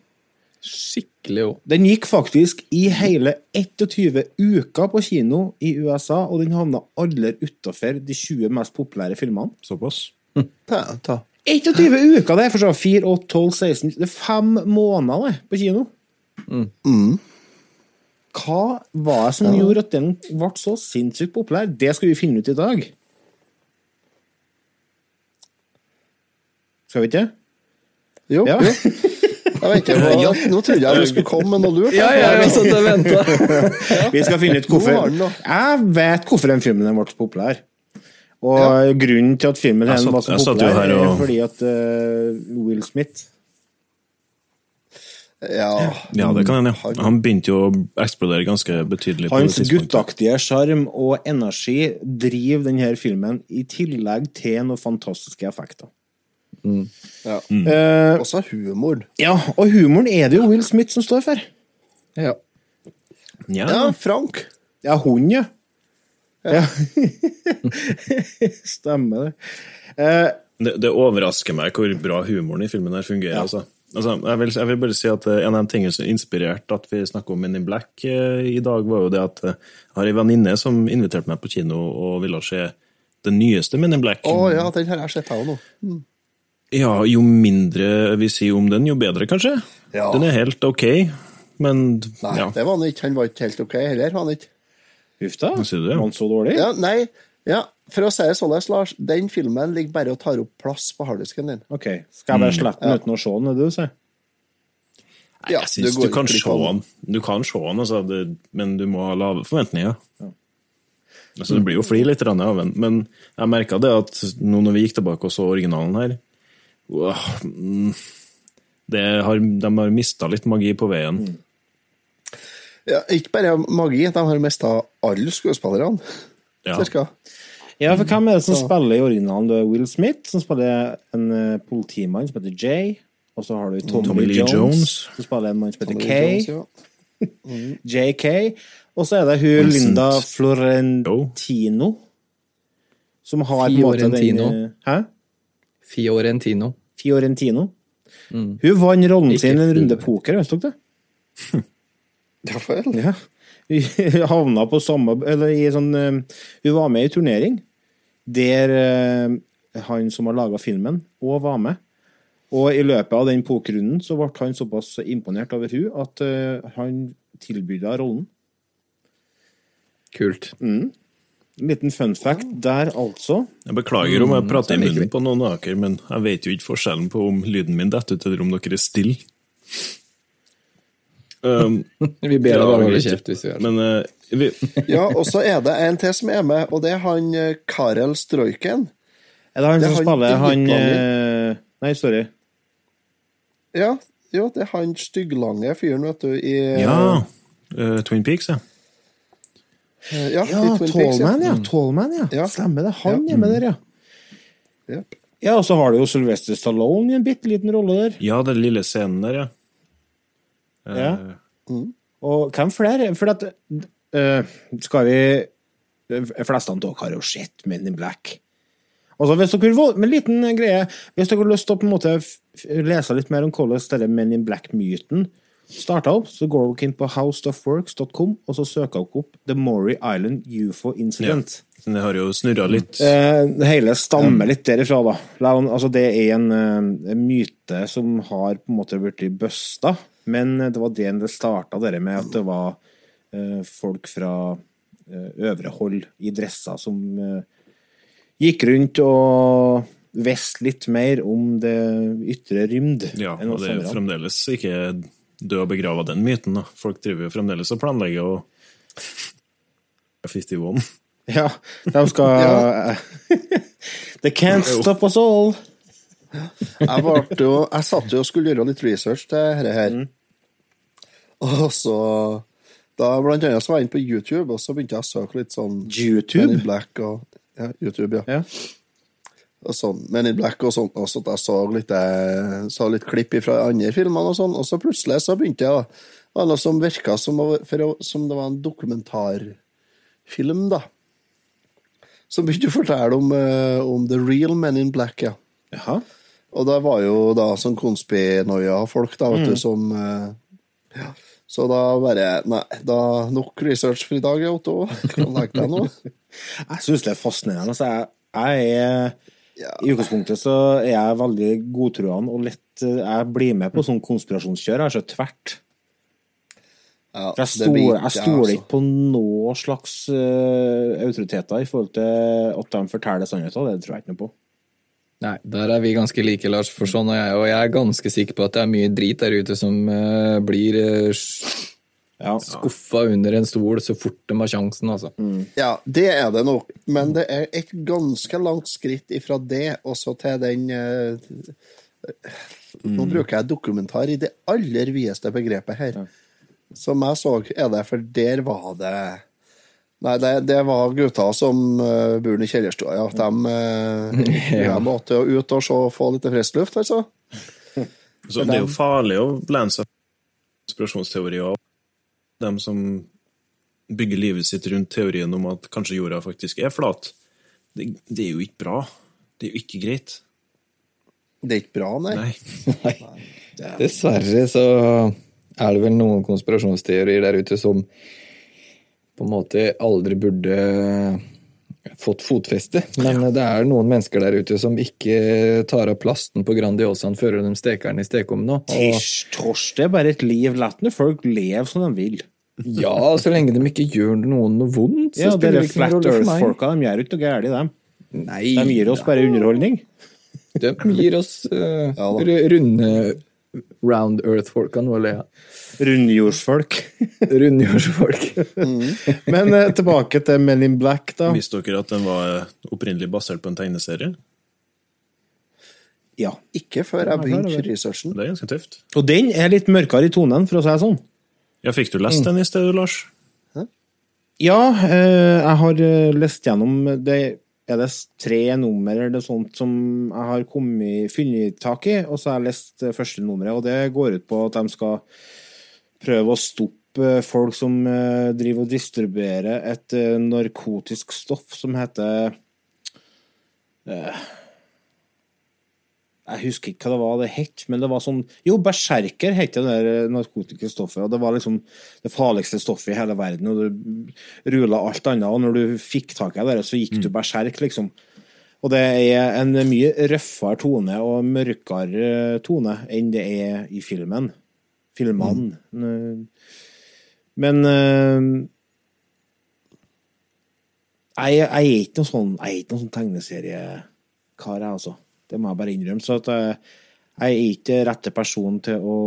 Skikkelig òg. Den gikk faktisk i hele 21 uker på kino i USA, og den havna aller utafor de 20 mest populære filmene. Såpass. Ta, ta. 21 uker, det er for så 4, 8, 12, 16 Det er fem måneder det, på kino. Hva var det som gjorde at den ble så sinnssykt populær? Det skal vi finne ut i dag. Skal vi ikke? Jo, Ja. jo. Jeg vet ikke, hva, Nå trodde jeg du skulle komme med noe lurt. Ja, ja, ja. satt og venta. Vi skal finne ut hvorfor. Jeg vet hvorfor den filmen ble så populær. Og grunnen til at filmen satt- var så populær, er og- fordi at uh, Will Smith Ja. Ja, det kan hende. ja. Han begynte jo å eksplodere ganske betydelig. Hans guttaktige sjarm og energi driver denne filmen, i tillegg til noen fantastiske effekter. ja. Eh, Også humor. ja, og humoren er det jo Will Smith som står for. Ja. Ja, Ja, Frank. Ja, hun, ja. Ja. Stemmer det. Eh, det, det overrasker meg hvor bra humoren i filmen her fungerer. Altså. Altså, jeg, vil, jeg vil bare si at eh, En av de tingene som inspirerte at vi snakker om Men in Black eh, i dag, var jo det at eh, jeg har en venninne som inviterte meg på kino og ville se den nyeste Men in Black. Å ja, den har jeg sett her nå. Ja, jo mindre vi sier om den, jo bedre, kanskje. Ja. Den er helt ok, men Nei, ja. det var han ikke. Han var ikke helt ok heller. var Han ikke. Huff da. Sier du? Var han så dårlig? Ja, nei, ja, for å si det sånn, Lars, den filmen ligger bare og tar opp plass på harddisken din. Ok, Skal jeg bare slette den uten å se den, er det du sier? Nei, Jeg syns går du, kan se den, du kan se den, altså, det, men du må ha lave forventninger. Altså, det blir jo flir litt av den, men jeg merka det at nå når vi gikk tilbake og så originalen her åh, mm, det har, De har mista litt magi på veien. Ja, ikke bare magi, de har mista alle skuespillerne. Ja. Cirka. Ja, for hvem er det som spiller i originalen? Du er Will Smith, som spiller en eh, politimann som heter Jay. Og så har du Tommy, Tommy Lee Jones, Jones. som spiller en mann som heter Tommy Kay. Lee Jones, ja. JK. Og så er det hun Vincent. Linda Florentino, som har den Fiorentino. eh, Hæ? Fiorentino. Fiorentino. Hun vant rollen Ikke sin i en runde poker, visste dere det? Ja vel. Ja. Vi havna på samme Eller i sånn Vi var med i turnering der eh, han som har laga filmen, òg var med. Og i løpet av den pokerrunden så ble han såpass imponert over hun at eh, han tilbød henne rollen. Kult. En liten fun fact der, altså. Jeg beklager om jeg prater i munnen på noen aker, men jeg vet jo ikke forskjellen på om lyden min detter ut, eller om dere er stille. Um, Vi ber deg Ja, holde kjeft hvis vi gjør det. men uh, vi, Ja, og så er det en til som er med, og det er han eh, Karel Strojken. Er det han Det som spiller han han eh, Nei, sorry. Ja, jo, det er han stygglange fyren, vet du, i ja, Uh, Twin Peaks, ja. Uh, ja, Ja, i Twin Peaks, Tallman, ja. Mm. Tallman, ja. Ja. Stemmer det. Han er med der, ja. Jep. Ja, og så har du jo Sylvester Stallone i en bitte liten rolle der. Ja, den lille scenen der, ja. Eh, Mm. Og hvem flere? For at uh, Skal vi De fleste av dere har jo sett Men in Black. Altså, hvis dere vil, med en liten greie, hvis dere har lyst til å på en måte lese litt mer om hvordan denne Men in Black-myten starta opp, så går dere inn på howstuffworks.com, og så søker dere opp The Maury Island UFO. Incident. Ja, Det har jo snurra litt. Eh, det hele stammer litt derifra, da. Altså, det er en, eh, en myte som har på en måte blitt busta, men det var det det starta, det med at det var eh, folk fra eh, øvre hold i dresser som eh, gikk rundt og visste litt mer om det ytre rymd. Ja, enn og det er jo fremdeles ikke død og begrava den myten. da. Folk driver jo fremdeles og planlegger og 51. Ja, de skal They can't stop us all. Jeg, jo, jeg satt jo og skulle gjøre litt research til dette her. Og så da Blant annet så var jeg inne på YouTube, og så begynte jeg å søke litt sånn YouTube? Men in Black og ja, YouTube, ja. Ja. Og sånn, Men in Black og sånn, Og så jeg så litt, eh, så litt klipp fra andre filmer, og sånn, og så plutselig så begynte jeg da. Det var noe som virka som, som det var en dokumentarfilm, da. Som begynte å fortelle om, eh, om The Real Men in Black, ja. Jaha. Og det var jo da sånn konspinoia-folk, da, vet du, som eh, ja. Så da bare Nei, da nok research for i dag, Otto. Kan legge deg nå. Jeg syns det er fascinerende. Altså, jeg, jeg er Ja. I utgangspunktet så er jeg veldig godtroende og lett Jeg blir med på sånn konspirasjonskjør. Jeg er så tvert. Ja, For jeg stoler, stole ikke altså. ikke på noe slags uh, autoriteter i forhold til at de forteller sannheten. Det tror jeg ikke noe på. Nei, der er vi ganske like, Lars. For sånn er jeg, og jeg er ganske sikker på at det er mye drit der ute som uh, blir uh, Ja. skuffa under en stol så fort de har sjansen, altså. Ja, det er det nok, men det er et ganske langt skritt ifra det og så til den uh, Nå bruker jeg dokumentar i det aller videste begrepet her. Som jeg så, er det, for der var det Nei, det, det var gutta som uh, bor i kjellerstua, ja. De, uh, Ja. de måtte jo ut og se, få litt frisk luft, altså. Så det er jo farlig å lene seg på konspirasjonsteorier av dem som bygger livet sitt rundt teorien om at kanskje jorda faktisk er flat. Det, det er jo ikke bra. Det er jo ikke greit. Det er ikke bra, nei. Nei. Dessverre så er det vel noen konspirasjonsteorier der ute som på en måte aldri burde fått fotfeste. Men det er noen mennesker der ute som ikke tar av plasten på Grandiosaen før de steker den i stekeovnen nå. Og det er bare et liv. La folk leve som de vil. ja, så lenge de ikke gjør noen noe vondt, så Ja, det noen Flat. Earth-folka de gjør ikke noe galt, dem. Nei, De gir oss bare underholdning. De gir oss uh, Ja runde round earth-folka nå, le av. Rundjordsfolk. Rundjordsfolk. Men eh, tilbake til Men in Black, da. Visste dere at den var opprinnelig basert på en tegneserie? Ja. Ikke før jeg begynte researchen. Det er ganske tøft. Og den er litt mørkere i tonen, for å si det sånn. Ja, Fikk du lest den i stedet, Lars? Ja, eh, jeg har eh, lest gjennom det er det tre nummer eller sånt som jeg har kommet, funnet tak i, og så har jeg lest første nummeret, og det går ut på at de skal prøve å stoppe folk som eh, driver og distribuerer et eh, narkotisk stoff som heter eh, Jeg husker ikke hva det var det het, men det var sånn Jo, berserker het det der narkotikastoffet. og det var liksom det farligste stoffet i hele verden, og du rula alt annet, og når du fikk tak i det, så gikk du berserk, liksom. Og det er en mye røffere tone og mørkere tone enn det er i filmen. Filmene. Men eh, jeg, jeg er ikke noen sånn, jeg er ikke noen sånn tegneseriekar, jeg, altså. Det må jeg bare innrømme. Så at jeg, jeg er ikke rette person til å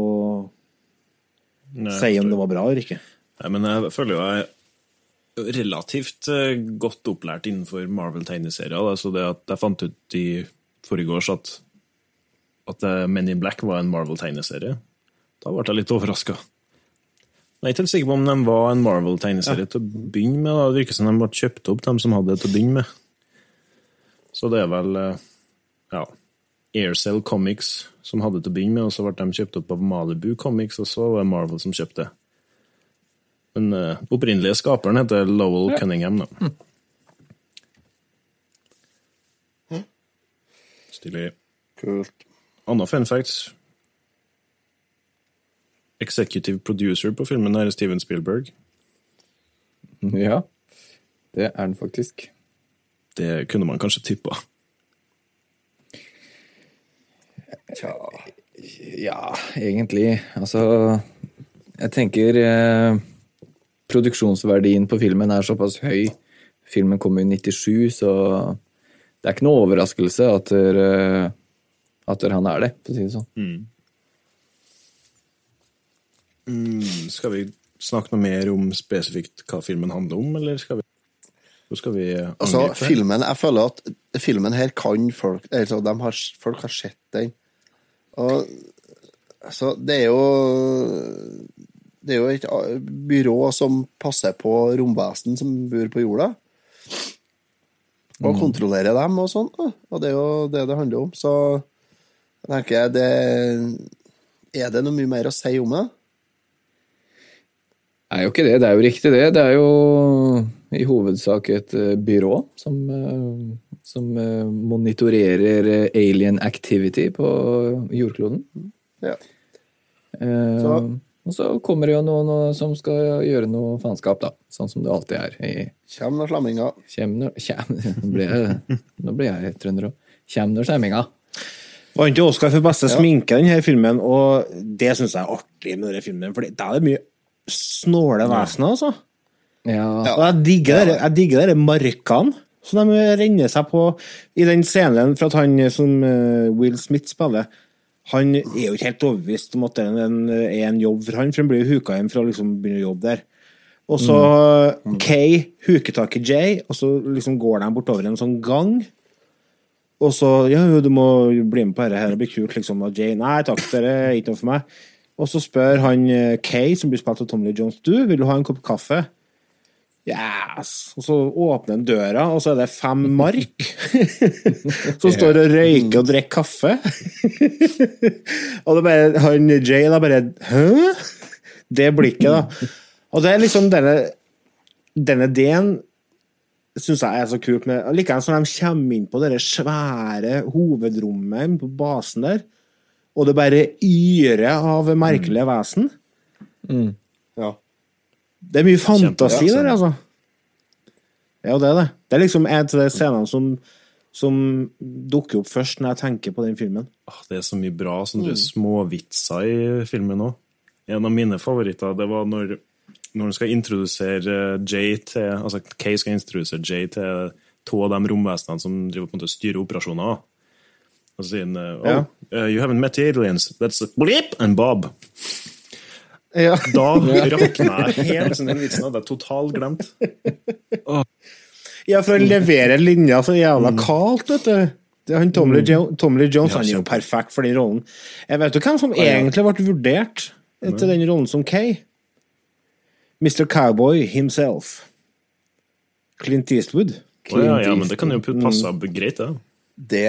Nei, si om det var bra eller ikke. Nei, men jeg føler jo jeg er relativt eh, godt opplært innenfor Marvel-tegneserier. Så det at jeg fant ut i forgårs at, at eh, Men in Black var en Marvel-tegneserie, da ble jeg litt overraska. Jeg er ikke helt sikker på om de var en Marvel-tegneserie til å begynne med. da. Det virker som de ble kjøpt opp, de som hadde det til å begynne med. Så det er vel eh, ja, Aircell Comics som hadde til å begynne med, og så ble de kjøpt opp av Malibu Comics, og så var det Marvel som kjøpte den Men uh, opprinnelige skaperen heter Lowell Cunningham, da. Stilig. Kult. Anna fun facts. Executive producer på filmen er Steven Spielberg. Ja, det er den faktisk. Det kunne man kanskje tippa. Tja. Ja, egentlig. Altså, jeg tenker eh, produksjonsverdien på filmen er såpass høy. Filmen kom i 97, så det er ikke noe overraskelse at, der, eh, at der han er det, for å si det sånn. Skal vi snakke noe mer om spesifikt hva filmen handler om, eller skal vi Hvor skal vi eh, Altså, filmen Jeg føler at filmen her kan folk altså, har, Folk har sett den. Og så det er jo Det er jo et ah, byrå som passer på romvesen som bor på jorda. Og kontrollerer dem og sånn. Og det er jo det det handler om. Så jeg tenker det Er det noe mye mer å si om det? Det er jo ikke det, det er jo riktig det. Det er jo i hovedsak et eh, byrå som eh, som eh, monitorerer eh, alien activity på jordkloden. Ja. Eh, Så- Og så kommer det jo noen som skal gjøre noe faenskap, da. Sånn som det alltid er. I Kjem nå slamminga. Kjem når kjem, Nå ble nå ble jeg trønder òg. Kjem når slamminga. Vant jo Oscar for beste sminke i denne filmen, og det syns jeg er artig med denne filmen. For da er det mye snåle vesener, altså. Ja. Og jeg digger digger de markene som de renner seg på i den scenen for at han som eh, Will Smith spiller. Han er jo ikke helt overbevist om at det er en, jobb for han, for han blir jo huka hjem for å liksom begynne å jobbe der. Og så Kay huker tak i Jay, og så liksom går de bortover en sånn gang. Og så Ja, du må bli med på dette, her, det blir kult, liksom. Og Jay Nei takk, det er ikke noe for meg. Og så spør han eh, Kay, som blir spilt av Tommy Lee Jones, du, vil du ha en kopp kaffe? Yes! Og så åpner han døra, og så er det fem mark som står og røyker og drikker kaffe. og det bare han Jay da bare Hæ? Det blikket, da. Og det er liksom denne denne ideen syns jeg er så kult. med Likeens når de kommer inn på det svære hovedrommet på basen der, og det bare yrer av merkelige vesen. Ja. Det er mye fantasi der, altså. Ja, det er det. Det er liksom en av de scenene som, som dukker opp først når jeg tenker på den filmen. Ah, Det er så mye bra sånne småvitser i filmen òg. En av mine favoritter det var når, når han skal introdusere Jay til Altså Kay skal introdusere Jay til to av de romvesenene som driver på en måte styrer operasjoner. Og så sier han oh, Ja. uh, You haven't met the aliens. That's a bleep and Bob. Ja. Da rakna jeg helt. sånn, Den vitsen hadde jeg totalt glemt. Ja, for han leverer linja så jævla kaldt, vet du. Det er han Tom Lee, jo Tom Jones han er jo perfekt for den rollen. Jeg vet jo hvem som egentlig ble vurdert til den rollen som Kay. Mr. Cowboy himself. Clint Eastwood. Å ja, ja, men det kan jo passe greit, det. Det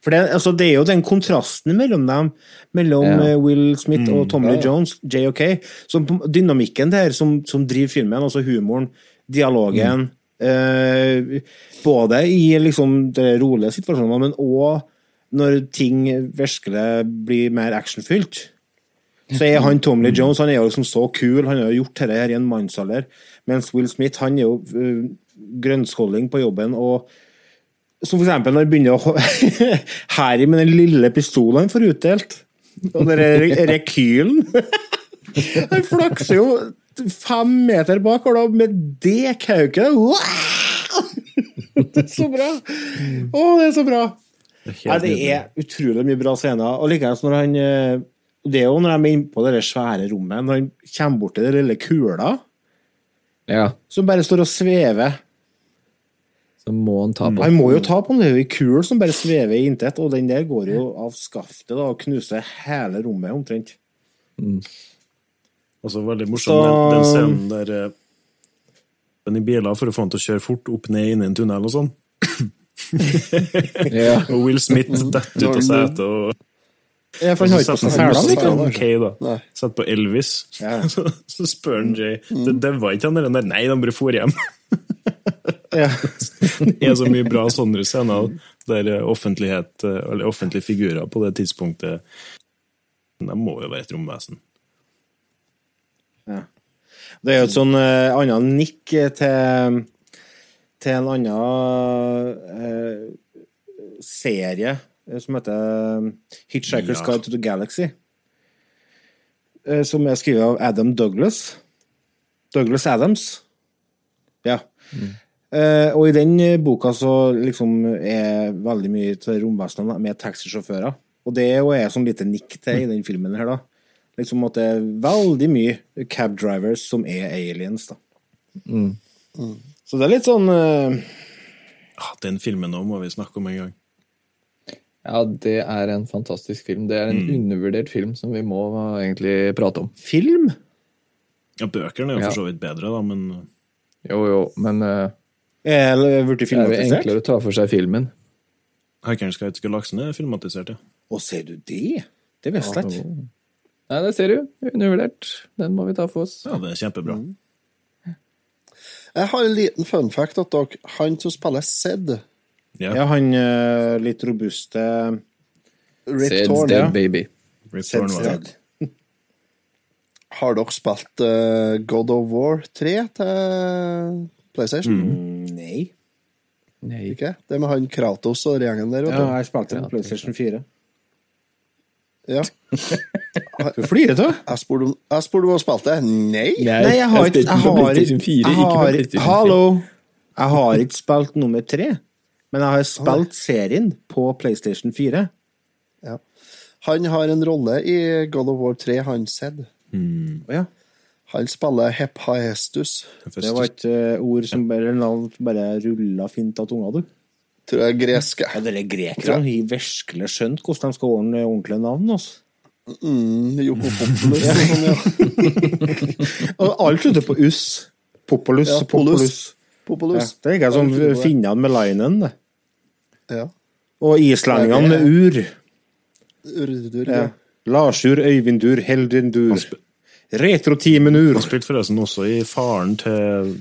For det, altså, det er jo den kontrasten mellom dem, mellom Ja. eh, Will Smith og Tom Lee Jones, JOK, som dynamikken der som, som driver filmen, altså humoren, dialogen, eh, både i liksom de rolige situasjonene, men òg når ting virkelig blir mer actionfylt. Så er han Tommy Lee Jones han er jo liksom så kul, han har jo gjort dette her i en mannsalder, mens Will Smith han er jo uh, grønnskåling på jobben og som eksempel når han begynner å Harry med den lille pistolen han får utdelt. Og den re- rekylen. Han flakser jo fem meter bak og da med det kauket. Det er så bra! Å, det er så bra! Ja, det er utrolig mye bra scener. Og likeens når han eh, Det er jo når de er inne på det svære rommet, når han kommer bort til den lille kula ja. som bare står og svever. Så må han ta på. Han må jo ta på den, det er jo ei kul som bare svever i intet, og den der går jo av skaftet da, og knuser hele rommet omtrent. Mm. Altså, veldig morsom Så- den, den scenen der eh, den i biler for å få han til å kjøre fort opp ned inn i en tunnel og sånn. Ja. Og Will Smith detter ut av setet og Ja, for han har ikke på seg selene. Setter på Elvis. Ja. Så, så spør han Jay det, det var ikke han der Nei, han bare for hjem. Ja. Det er så mye bra sånne scener der offentlighet, eller offentlige figurer på det tidspunktet De må jo være et romvesen. Ja. Det er jo et sånn uh, annet nikk til, til en annen uh, serie eh, som heter Hitchhiker's Ja. Guide to the Galaxy. Uh, som er skrevet av Adam Douglas. Douglas Adams. Ja. Eh, og i den eh, boka så liksom er veldig mye til romvesenene med taxisjåfører. Og det er jo jeg som lite nikk til i den filmen her, da. Liksom at det er veldig mye cab drivers som er aliens, da. Så det er litt sånn uh... Ah, den filmen nå må vi snakke om en gang. ja, det er en fantastisk film. Det er en undervurdert film som vi må egentlig prate om. film. Ja, Bøkene er jo Ja. for så vidt bedre, da, men Jo, jo, men eh, Er det blitt det er enklere å ta for seg filmen. Hackerens Guide til Galaksen er filmatisert, ja. Å, ser du det? Det visste jeg ikke. Nei, det ser du. Undervurdert. Den må vi ta for oss. Ja, det er kjempebra. Jeg har en liten fun fact at dere. Han som spiller Zed, Ja. Ja, han eh, litt robuste Rip Sed's Torn, dead ja. baby. Rip Torn Dead. Har dere spilt uh, God of War 3 til PlayStation? Mm, Nei. Nei. Ikke? Det med han Kratos og gjengen der, vet Ja, jeg spilte på PlayStation 4. Ja. Du flirer av? Jeg spurte om du har spilt det. Nei! Nei, jeg har ikke jeg har, PlayStation 4, jeg ikke på har, PlayStation 4. Hallo! Jeg har ikke spilt nummer tre, men jeg har spilt serien på PlayStation 4. Ja. Han har en rolle i God of War 3, han Zed. Å ja. Han spiller Hephaestus. Det var et uh, ord som bare, bare rulla fint av tunga, du. Tror jeg er greske. Ja, Dere grekerne har virkelig skjønt hvordan de skal ordne ordentlige navn. Altså. Mm, jo, Populus sånn, ja. Alt slutter på us. Populus. Ja, populus. populus. Ja, det er ikke som finnene med linen, det. Ja. Og islendingene med ur. Urdur, Ja. Larsur, Øyvindur, Heldendur. Retrotimen ur. Han spilte forresten også i faren til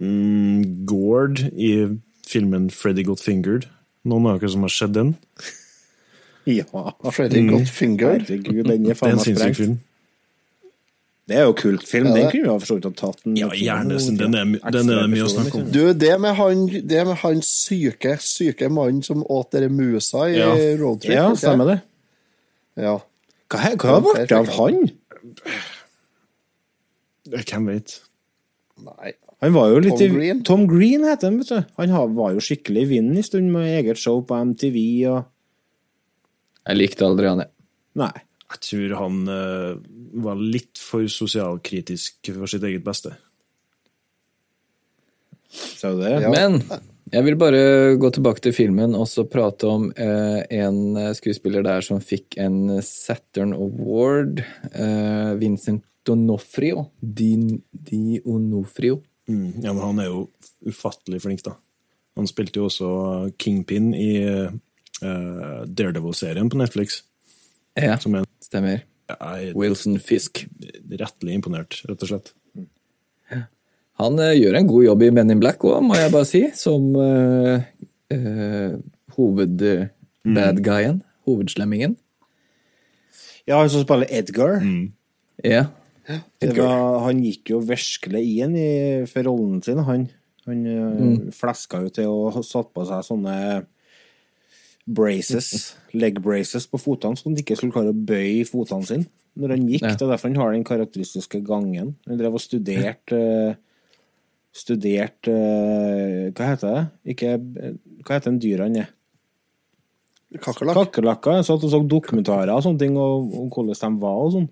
mm, Gord i filmen 'Freddy Got Fingered'. Noen av dere som har sett den? Ja. Freddy Got Fingered? Herregud, den er faen en meg sinnssyk sprengt. film. Det er jo kult film. Ja, Den kunne vi ha forstått og tatt den. Ja, gjerne. Den er, den er det mye å snakke om. Du, det med han, det med han syke, syke mannen som åt dere musa i Ja. roadtrip. Ja, stemmer det. Ja. Hva, har blitt av han? Hvem vet? Nei. Han var jo litt Tom i- Green? Tom Green heter han, vet du. Han var jo skikkelig i vinden en stund med eget show på MTV og Jeg likte aldri han, jeg. Nei. Jeg tror han uh, var litt for sosialkritisk for sitt eget beste. Sa du det? Ja. Men jeg vil bare gå tilbake til filmen og så prate om eh, en skuespiller der som fikk en Saturn Award. Eh, Vincent Donofrio. Di, Di Onofrio. Mm. Ja, men han er jo ufattelig flink, da. Han spilte jo også Kingpin i eh, Daredevil-serien på Netflix. Ja, Som er stemmer. jeg Wilson Fisk. rettelig imponert, rett og slett. Han eh, gjør en god jobb i Men in Black òg, må jeg bare si. Som uh, uh, hovedbadguyen. Mm. Hovedslemmingen. Ja, han som spiller Edgar. Ja. Edgar. var, han gikk jo virkelig inn i, for rollen sin, han. Han mm. fleska jo til og satt på seg sånne braces, leg braces på fotene, så han ikke skulle klare å bøye fotene sine når han gikk. Ja. Det er derfor han har den karakteristiske gangen. Han drev og studerte eh, Studert eh, Hva heter det? Ikke Hva heter den dyrene? Kakerlakk. Kakerlakker. Jeg satt og så dokumentarer og sånne ting, og, og hvordan de var og sånn.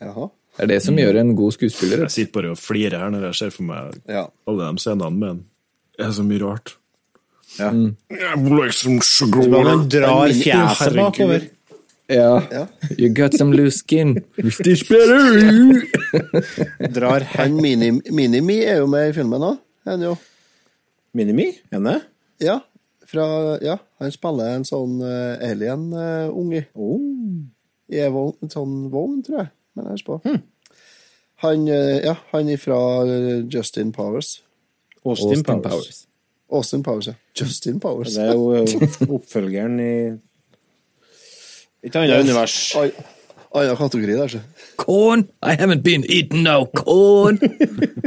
Jaha. Det er det som gjør en god skuespiller. Jeg sitter bare og flirer her når jeg ser for meg Ja. alle de scenene med han. Det er så mye rart. Ja. Jeg må liksom så Men han drar fjeset bakover. Ja. Ja. You got some loose skin. Stitch better! Drar Han Mini- Minimi er jo med i filmen òg. Han jo. Minimi? Henne? Ja. Fra, ja. Han spiller en sånn uh, alien-unge Oh. i en sånn vogn, tror jeg. Men jeg på. Han, eh, ja, han fra eh, Justin Powers. Austin, Austin Powers. Powers. Austin Powers, ja. Justin Powers. Det er jo eh, oppfølgeren i et annet univers. Annen kategori der, så. Corn! I haven't been eaten no corn!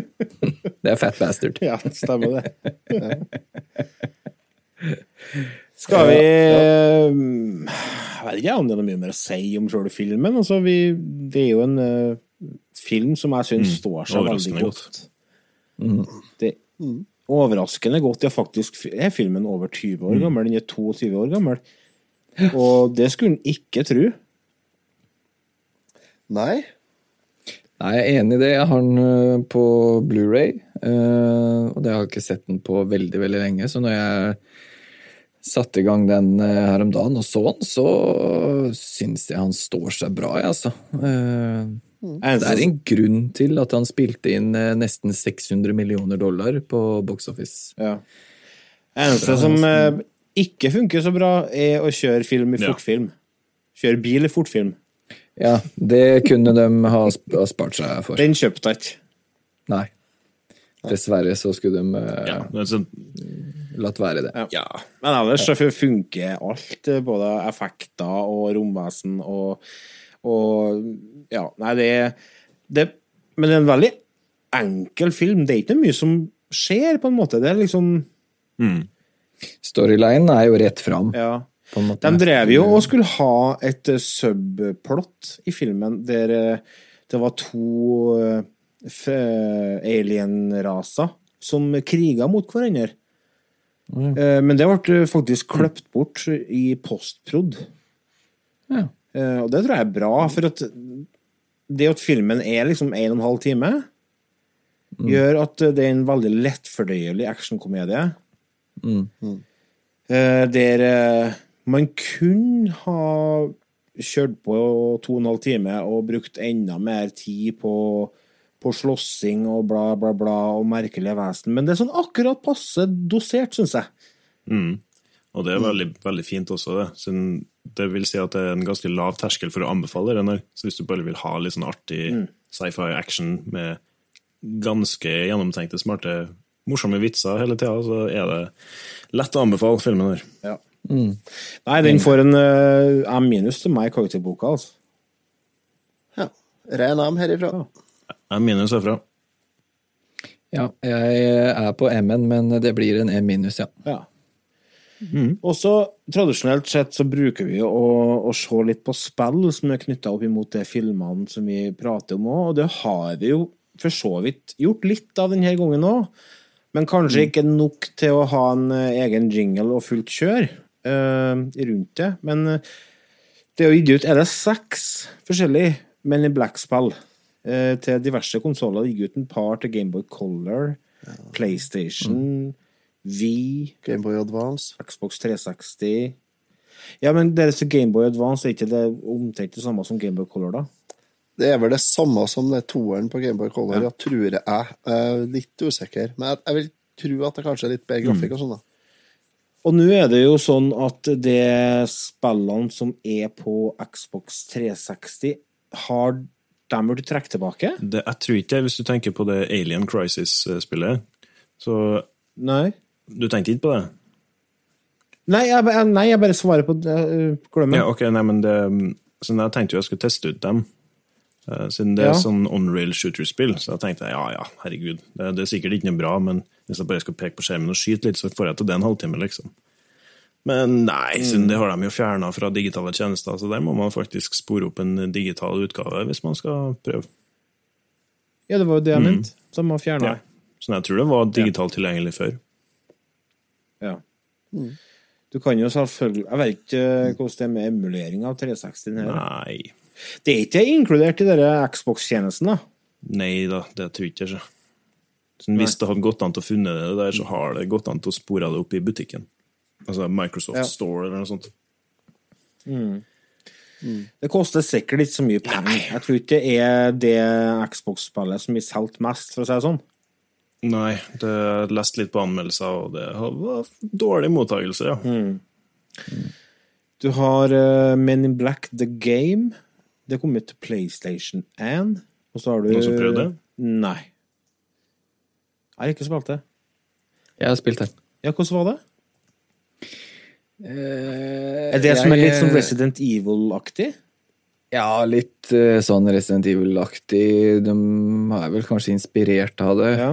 det er Fat Bastard. Ja, stemmer det. Skal vi eh, Jeg vet ikke om det er noe mye mer å si om selve filmen. Altså, vi, det er jo en uh, film som jeg syns står seg veldig godt. godt. Det Overraskende godt. Ja, faktisk er filmen over 20 år gammel. Den er 22 år gammel. Og det skulle en ikke tro. Nei. Nei, jeg er enig i det. Jeg har den øh, på Blu-ray øh, og det har jeg ikke sett den på veldig, veldig lenge. Så når jeg satte i gang den øh, her om dagen og så den, så syns jeg han står seg bra, jeg, altså. Eh, Det er en grunn til at han spilte inn eh, nesten 600 millioner dollar på Box Office. Ja. Eneste som eh, ikke funker så bra, er å kjøre film i Ja. fortfilm. Kjøre bil i fortfilm. Ja, det kunne de ha spart seg for. Den kjøpte jeg ikke. Nei. Dessverre så skulle de eh, Ja, det sånn, latt være det. ja. Men ellers så funker alt, eh, både effekter og romvesen og, og Ja, nei, det, det Men det er en veldig enkel film. Det er ikke mye som skjer, på en måte. Det er liksom Storylinen er jo rett fram, Ja. De drev jo og skulle ha et eh, subplot i filmen der eh, det var to eh, alien-raser som kriga mot hverandre. Mm. Men det ble faktisk kløpt bort i postprod. Ja. Og det tror jeg er bra, for at det at filmen er liksom en og en halv time, gjør at det er en veldig lettfordøyelig actionkomedie. Eh, Der eh, man kunne ha kjørt på to og en halv time og brukt enda mer tid på, på slåssing og bla, bla, bla og merkelige vesen. Men det er sånn akkurat passe dosert, syns jeg. Og det er veldig, veldig fint også, det. Siden det vil si at det er en ganske lav terskel for å anbefale den her. Så hvis du bare vil ha litt sånn artig sci-fi action med ganske gjennomtenkte, smarte, morsomme vitser hele tida, så er det lett å anbefale filmen her. Ja. Nei, den får en uh, M minus til meg i karakterboka, altså. Ja. Ren M herifra. M- minus herfra. Ja, jeg er på M-en, men det blir en M minus, ja. Ja. Og så tradisjonelt sett så bruker vi å, å se litt på spill som er knytta opp imot de filmene som vi prater om òg, og det har vi jo for så vidt gjort litt av denne gangen òg. Men kanskje ikke nok til å ha en eh, egen jingle og fullt kjør eh, rundt det. Men eh, det er jo gitt ut er det seks forskjellige Men in Black-spill til diverse konsoller. Gikk ut en par til Gameboy Color, PlayStation, Wii Gameboy Advance. Xbox 360 Ja, men deres Gameboy Advance er ikke det omtrent det samme som Gameboy Color, da? Det er vel det samme som det toeren på Gameboy Color, ja. tror jeg. Jeg er litt usikker, men jeg, vil tro at det kanskje er litt bedre grafikk og sånn, da. Og nå er det jo sånn at det spillene som er på Xbox 360, har de burde trekke tilbake? Det, jeg tror ikke det, hvis du tenker på det Alien Crisis-spillet. Så Nei. du tenkte ikke på det? Nei, jeg, nei, jeg bare svarer på det. Glemmer. Glem det. Ja, ok, nei, men det så jeg tenkte jo jeg skulle teste ut dem. Eh, Siden det er Ja. sånn on-rail shooter-spill, så jeg tenkte ja, ja, herregud. Det, det er sikkert ikke noe bra, men hvis jeg bare skal peke på skjermen og skyte litt, så får jeg til det en halvtime, liksom. Men nei, siden det har de jo fjerna fra digitale tjenester, så der må man faktisk spore opp en digital utgave hvis man skal prøve. Ja, det var jo det jeg mente. Så de har fjerna Ja. Så jeg tror det var digitalt tilgjengelig før. Ja. Du kan jo selvfølgelig Jeg vet ikke hvordan det er med emulering av 360. Her. Nei. Det er ikke inkludert i denne Xbox-tjenesten, da. Nei da, det tror jeg ikke. Så. Så hvis det hadde gått an til å funne det der, så har det gått an til å spore det opp i butikken. Altså Microsoft Ja. Store eller noe sånt. Det koster sikkert ikke så mye penger. Jeg tror ikke det er det Xbox-spillet som blir solgt mest, for å si det sånn. Nei, det jeg leste litt på anmeldelser, og det var dårlig mottakelse, ja. Du har uh, Men in Black The Game. Det kom ut til PlayStation 1. Og så har du Noen som prøvde det? Nei. Jeg har ikke spilt det. Jeg har spilt det. Ja, hvordan var det? Uh, Er det som er litt sånn Resident Evil-aktig? Ja, litt uh, sånn Resident Evil-aktig. De er vel kanskje inspirert av det. Ja.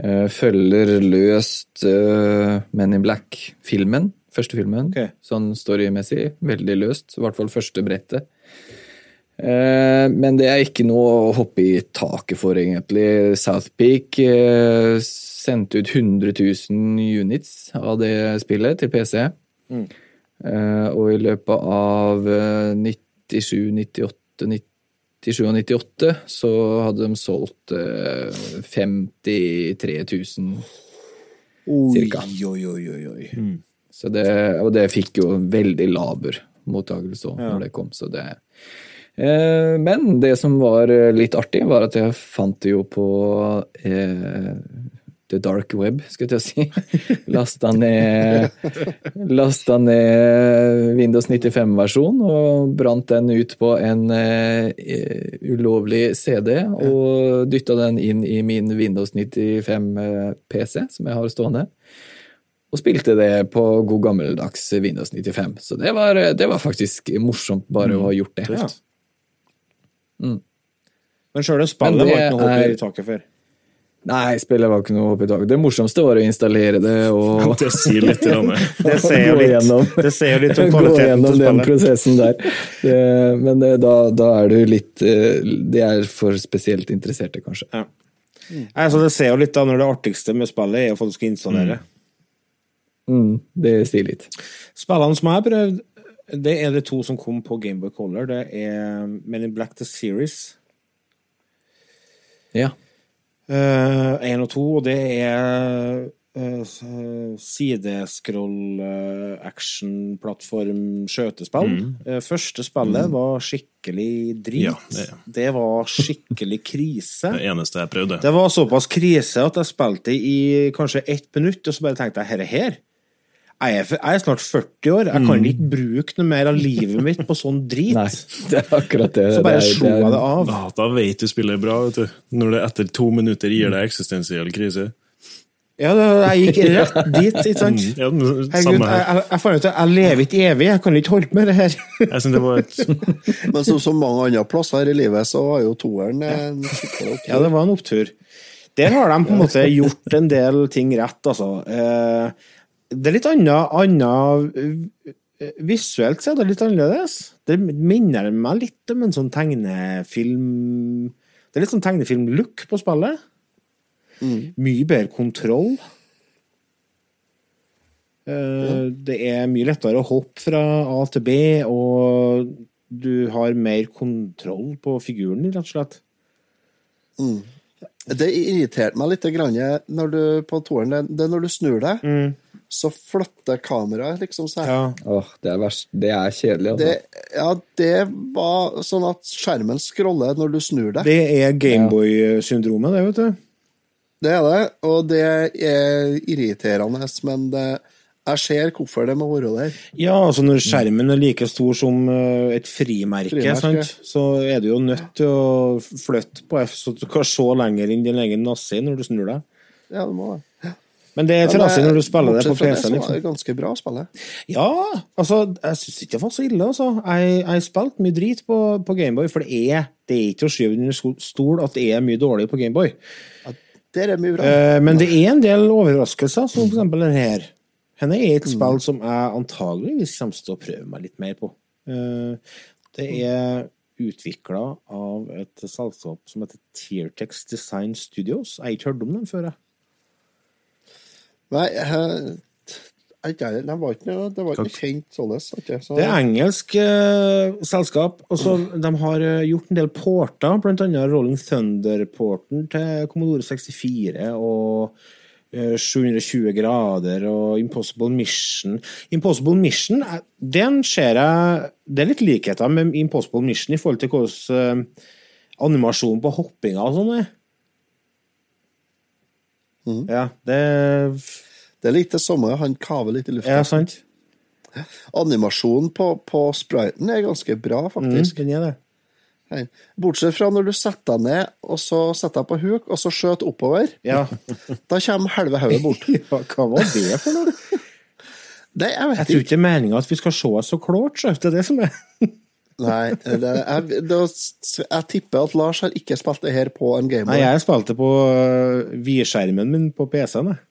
Uh, Følger løst Men in Black-filmen. Første filmen. Okay. Sånn storymessig. Veldig løst. I hvert fall første brettet. Eh, Men det er ikke noe å hoppe i taket for, egentlig. South Peak sendte ut 100 000 units av det spillet til PC. Mm. Og i løpet av eh, 97, 98, 97 og 98 så hadde de solgt eh, 53 000 Oi, Cirka. oi, oi, oi, Mm. så det, og det fikk jo veldig laber mottakelse òg Ja. når det kom. Så det, eh, men det som var eh, litt artig, var at jeg fant det jo på eh, the dark web, skal jeg si. Lasta ned, lasta ned Windows 95-versjon og brant den ut på en uh, ulovlig CD. Og dytta den inn i min Windows 95-PC, som jeg har stående. Og spilte det på god gammeldags Windows 95. Så det var, det var faktisk morsomt bare å ha gjort det. Ja. Men sjøle spillet var ikke noe hopp er- i taket for. Nei, spillet var ikke noe opp i taket. Det morsomste var å installere det og Det sier litt. Det sier jo litt, gjennom. det sier jo litt om gå kvaliteten gjennom til den prosessen der. Det, men det, da, da er du litt eh, Det er for spesielt interesserte, kanskje. Ja. Altså, det ser jo litt da, når det artigste med spillet er å få det skal installere. Mm, det sier litt. Spillene som jeg har prøvd, det er det to som kom på Gameboy Color. Det er Men in Black The Series Ja. én og to, og det er uh, sideskroll, uh, action-plattform, skjøtespill. Eh, første spillet var skikkelig drit. Ja, det- det var skikkelig krise. Det eneste jeg prøvde. Det var såpass krise at jeg spilte i kanskje ett minutt, og så bare tenkte jeg herre her. Jeg er, jeg er snart 40 år, jeg kan ikke bruke noe mer av livet mitt på sånn drit. Nei, det er akkurat det. Så bare det er- slo det jeg det av. Da, da vet du spillet er bra, vet du. Når det etter to minutter gir deg eksistensiell krise. Ja, da- jeg gikk rett dit, ikke sant? Ja, Herregud, jeg, samme her. jeg, jeg fant ut at jeg lever ikke evig, jeg kan ikke holde med det her. Jeg synes det var et Men som så mange andre plasser i livet, så var jo toeren en skikkelig opptur. Ja, det var en opptur. Der har de på en måte gjort en del ting rett, altså. Det er litt annet, annet eh, Visuelt så er det litt annerledes. Det minner meg litt om en sånn tegnefilm Det er litt sånn tegnefilm-look på spillet. Mye bedre kontroll. Eh, Det er mye lettere å hoppe fra A til B, og du har mer kontroll på figuren rett og slett. Det irriterte meg litt når du, på toren, Det, er når du snur deg, så flytter kameraet liksom seg. Ja. Åh, det er verst. Det er kjedelig, altså. Det, ja, det var sånn at skjermen scroller når du snur deg. Det er Gameboy-syndromet, det, vet du. Det er det, og det er irriterende, men det, jeg ser hvorfor det må være der. Ja, altså når skjermen er like stor som eh, et frimerke, Frimerke. Sant? så er du jo nødt til å flytte på F, så du kan se lenger inn din egen nasse når du snur deg. Ja, det må det. Men det er trasig når du spiller det på PC. så Liksom. det ganske bra å spille. Ja, altså, jeg syns ikke det var så ille, altså. Jeg, jeg spilte mye drit på, på Gameboy, for det er, det er ikke å skyve under stol at det er mye dårlig på Gameboy. Det er mye bra. Eh, men det er en del overraskelser, som for eksempel denne her. Henne er et spill som jeg antageligvis kommer til å prøve meg litt mer på. Eh, det er utvikla av et selskap som heter Teartex Design Studios. Jeg har ikke hørt om dem før, jeg. Nei, det var ikke det var ikke kjent sånn. ikke? Så, Det er engelsk eh, selskap. og så De har eh, gjort en del porter, annet Rolling Thunder-porten til Commodore 64 og eh, 720 grader og Impossible Mission. Impossible Mission, eh, den ser jeg Det er litt likheter med Impossible Mission i forhold til hvordan eh, animasjonen på hoppinga og sånn er. Ja, det det er litt det samme, han kaver litt i lufta. Ja, sant. Animasjonen på, på spriten er ganske bra, Mm, faktisk. den er det. Bortsett fra når du setter deg ned, og så setter deg på huk, og så skjøter oppover. Ja. Da kommer halve hodet bort. ja, hva var det for noe? Det, jeg Jeg tror ikke det er meninga at vi skal se oss så klart, så det er det som er Nei, det, jeg, det, jeg tipper at Lars har ikke spilt det her på en Nei, Gameboy. jeg spilte på øh, vidskjermen min på PC-en, jeg.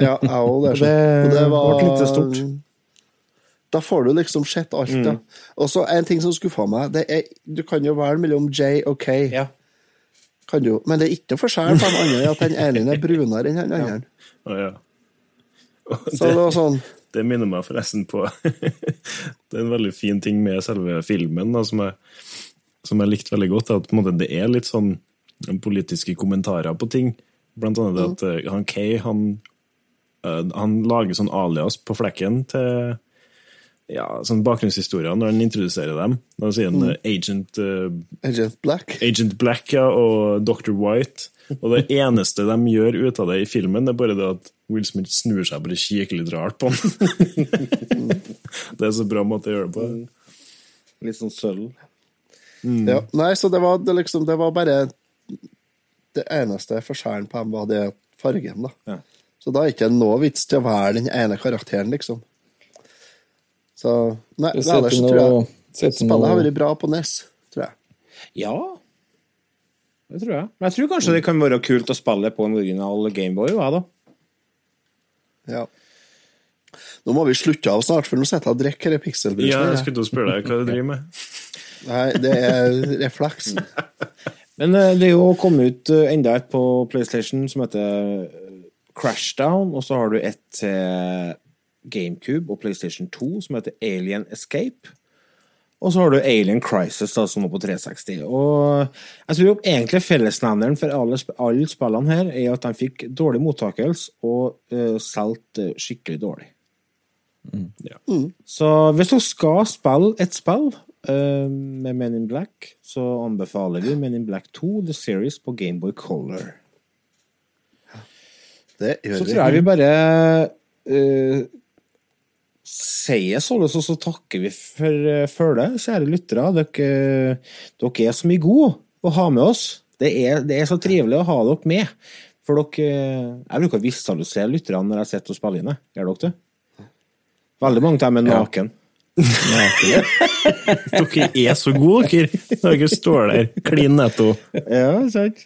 Ja, jeg òg. Det, det det var- ble litt stort. Da får du liksom sett alt, Mm. ja. Og så en ting som skuffa meg, det er Du kan jo velge mellom J og K. Kan du, men det er ikke forskjell på den andre, at den ene er brunere enn den andre. Ja. Og Så det var sånn Det minner meg forresten på Det er en veldig fin ting med selve filmen da, som, jeg, som jeg likte veldig godt. At måte, det er litt sånn politiske kommentarer på ting. Blant annet det at eh, han Kay han, eh, han lager sånn alias på flekken til ja, sånn bakgrunnshistorier når han introduserer dem. Da sier han mm. Agent, uh, Agent Black. Agent Black ja, og Dr. White. Og det eneste de gjør ut av det i filmen, det er bare det at Will Smith snur seg og bare kikker litt rart på han. det er så bra måte å gjøre det på. Litt sånn sølv. Ja, nei, så det var, det liksom, det var bare Det eneste forskjellen på dem var det fargen, da. Ja. Så da er det ikke noe vits til å være den ene karakteren, liksom. Så Nei, ellers tror jeg spillet har vært bra på NES, tror jeg. Ja, det tror jeg. Men jeg tror kanskje det kan være kult å spille på en original Gameboy. Ja, da. Ja. Nå må vi slutte av snart, for nå sitter jeg og drikker dette pikselbruset. Ja, jeg skulle spørre deg hva du driver med. Nei, det er refleks. Men eh, det er jo kommet ut eh, enda et på PlayStation som heter eh, Crashdown, og så har du et til GameCube og PlayStation 2 som heter Alien Escape. Og så har du Alien Crisis, da, som var på 360. Og jeg tror jo egentlig fellesnevneren for alle, alle spillene her er at de fikk dårlig mottakelse og uh, solgt eh, skikkelig dårlig. Ja. Så hvis du skal spille et spill uh, med Men in Black, så anbefaler vi Men in Black 2 The Series på Gameboy Color. Det gjør Så vi. tror jeg vi bare uh, sier således, og så takker vi for uh, følget, kjære lyttere. Dere, dere er så mye gode å ha med oss. Det er, det er så trivelig å ha dere med. For dere Jeg bruker å visualisere lytterne når jeg sitter og spiller inn. Gjør dere det? Veldig mange av dem er naken. Dere er så gode, dere! Dere står der klin netto. Ja, sant.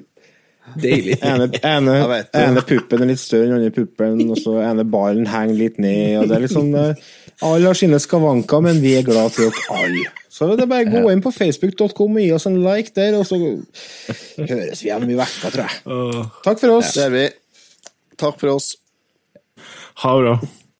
Deilig. Ene, ene, vet ene puppen er litt større enn andre puppen, og så ene ballen henger litt ned. og det er liksom, eh, Alle har sine skavanker, men vi er glad til dere alle. Så det er bare å gå inn på facebook.com og gi oss en like der, og så høres vi igjen om ei uke, tror jeg. Takk for oss. Det er vi. Takk for oss. Ha det bra.